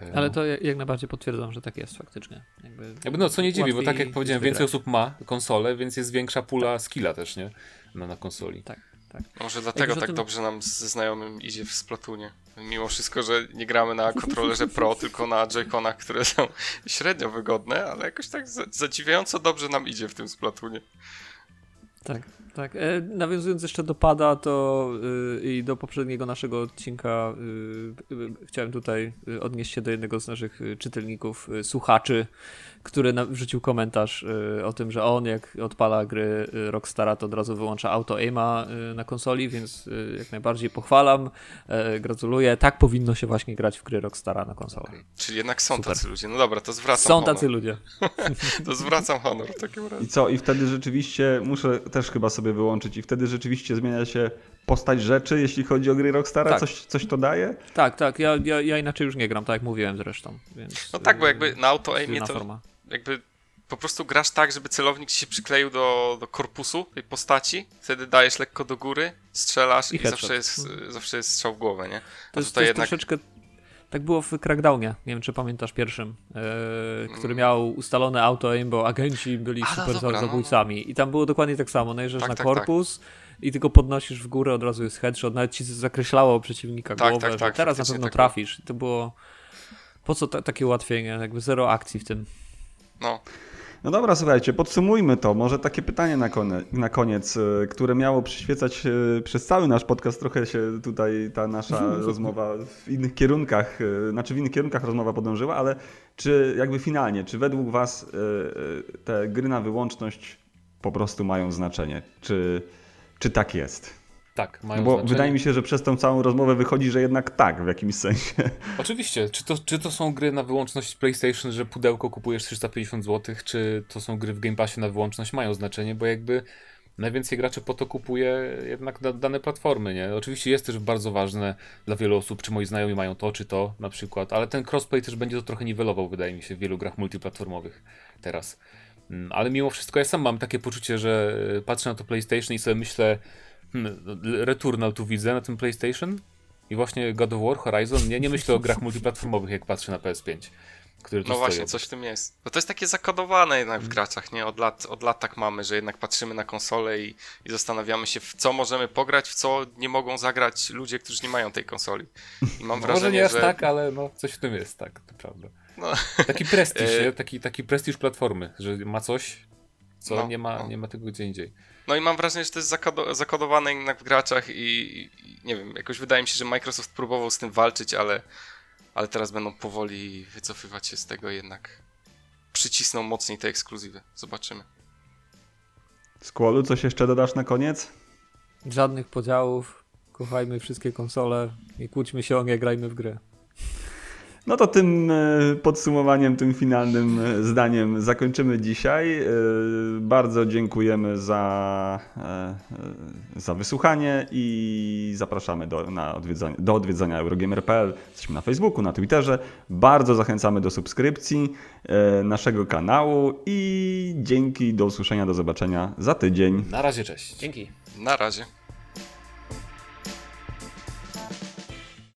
E, Ale to ja- jak najbardziej potwierdzam, że tak jest faktycznie. Jakby jakby no, co nie dziwi, bo tak jak powiedziałem, więcej osób ma konsolę, więc jest większa pula skilla też, nie? Na, na konsoli. Tak, tak. Może dlatego tak tym- dobrze nam ze znajomym idzie w Splatunie. Mimo wszystko, że nie gramy na kontrolerze Pro, tylko na Joy-Conach, które są średnio wygodne, ale jakoś tak za- zadziwiająco dobrze nam idzie w tym Splatunie. Tak, tak. E, nawiązując jeszcze do pada, to y, i do poprzedniego naszego odcinka, y, y, chciałem tutaj y, odnieść się do jednego z naszych y, czytelników, y, słuchaczy, który wrzucił komentarz y, o tym, że on jak odpala gry y, Rockstara, to od razu wyłącza auto aima y, na konsoli, więc jak najbardziej pochwalam, gratuluję. Tak powinno się właśnie grać w gry Rockstara na konsolę. Czyli jednak są Super. tacy ludzie. No dobra, to zwracam Są honor. tacy ludzie. (laughs) To zwracam honor w takim razie. I co? I wtedy rzeczywiście, muszę też chyba sobie wyłączyć, i wtedy rzeczywiście zmienia się postać rzeczy, jeśli chodzi o gry Rockstara? Tak. Coś, coś to daje? Tak, tak, ja, ja, ja inaczej już nie gram, tak jak mówiłem zresztą. Więc, No tak, bo jakby na auto aimie to forma. Jakby po prostu grasz tak, żeby celownik ci się przykleił do, do korpusu tej postaci, wtedy dajesz lekko do góry, strzelasz I i, zawsze, jest, zawsze jest strzał w głowę, nie? A To jest, to jest jednak troszeczkę. Tak było w Crackdownie, nie wiem czy pamiętasz pierwszym, e, który miał ustalone auto aim, bo agenci byli Mm. A, no super dobra, no, zabójcami. I tam było dokładnie tak samo. Najeżdżasz Tak, na tak, korpus i tylko podnosisz w górę, od razu jest headshot, nawet ci zakreślało przeciwnika Tak, głowę, tak, tak, teraz na pewno tak trafisz. I to było. Po co ta, takie ułatwienie? Jakby zero akcji w tym. No, No dobra, słuchajcie, podsumujmy to. Może takie pytanie na, kone, na koniec, e, które miało przyświecać e, przez cały nasz podcast. Trochę się tutaj ta nasza (laughs) rozmowa w innych kierunkach, e, znaczy w innych kierunkach rozmowa podążyła, ale czy jakby finalnie, czy według Was te gry na wyłączność po prostu mają znaczenie? Czy, czy tak jest? Tak, No mają bo znaczenie. wydaje mi się, że przez tą całą rozmowę wychodzi, że jednak tak w jakimś sensie. (laughs) Oczywiście, czy to, czy to są gry na wyłączność PlayStation, że pudełko kupujesz 350 zł, czy to są gry w Game Passie na wyłączność, mają znaczenie, bo jakby najwięcej graczy po to kupuje jednak dane platformy, nie? Oczywiście jest też bardzo ważne dla wielu osób, czy moi znajomi mają to, czy to na przykład, ale ten crossplay też będzie to trochę niwelował, wydaje mi się, w wielu grach multiplatformowych teraz. Mm, ale mimo wszystko ja sam mam takie poczucie, że patrzę na to PlayStation i sobie myślę, Returnal tu widzę na tym PlayStation i właśnie God of War, Horizon, nie, nie myślę o grach multiplatformowych jak patrzę na PS5 który No właśnie, coś w tym jest. No to jest takie zakodowane jednak w graczach, nie? Od lat, od lat tak mamy, że jednak patrzymy na konsolę i, i zastanawiamy się, w co możemy pograć, w co nie mogą zagrać ludzie, którzy nie mają tej konsoli. I mam (laughs) no wrażenie, Może nie aż że... tak, ale no, coś w tym jest, tak, to prawda. No. Taki prestiż, (laughs) nie? Taki, taki prestiż platformy, że ma coś, co no, nie, ma, no. nie ma tego gdzie indziej. No i mam wrażenie, że to jest zakodowane jednak w graczach i, i nie wiem, jakoś wydaje mi się, że Microsoft próbował z tym walczyć, ale ale teraz będą powoli wycofywać się z tego jednak. Przycisną mocniej te ekskluzywy. Zobaczymy. Skłolu, coś jeszcze dodasz na koniec? Żadnych podziałów. Kochajmy wszystkie konsole i kłóćmy się o nie, grajmy w grę. No to tym e, podsumowaniem, tym finalnym e, zdaniem zakończymy dzisiaj. E, bardzo dziękujemy za, za wysłuchanie i zapraszamy do, na odwiedzanie, do odwiedzania Eurogamer.pl. Jesteśmy na Facebooku, na Twitterze. Bardzo zachęcamy do subskrypcji naszego kanału i dzięki, do usłyszenia, do zobaczenia za tydzień. Na razie, cześć. Dzięki. Na razie.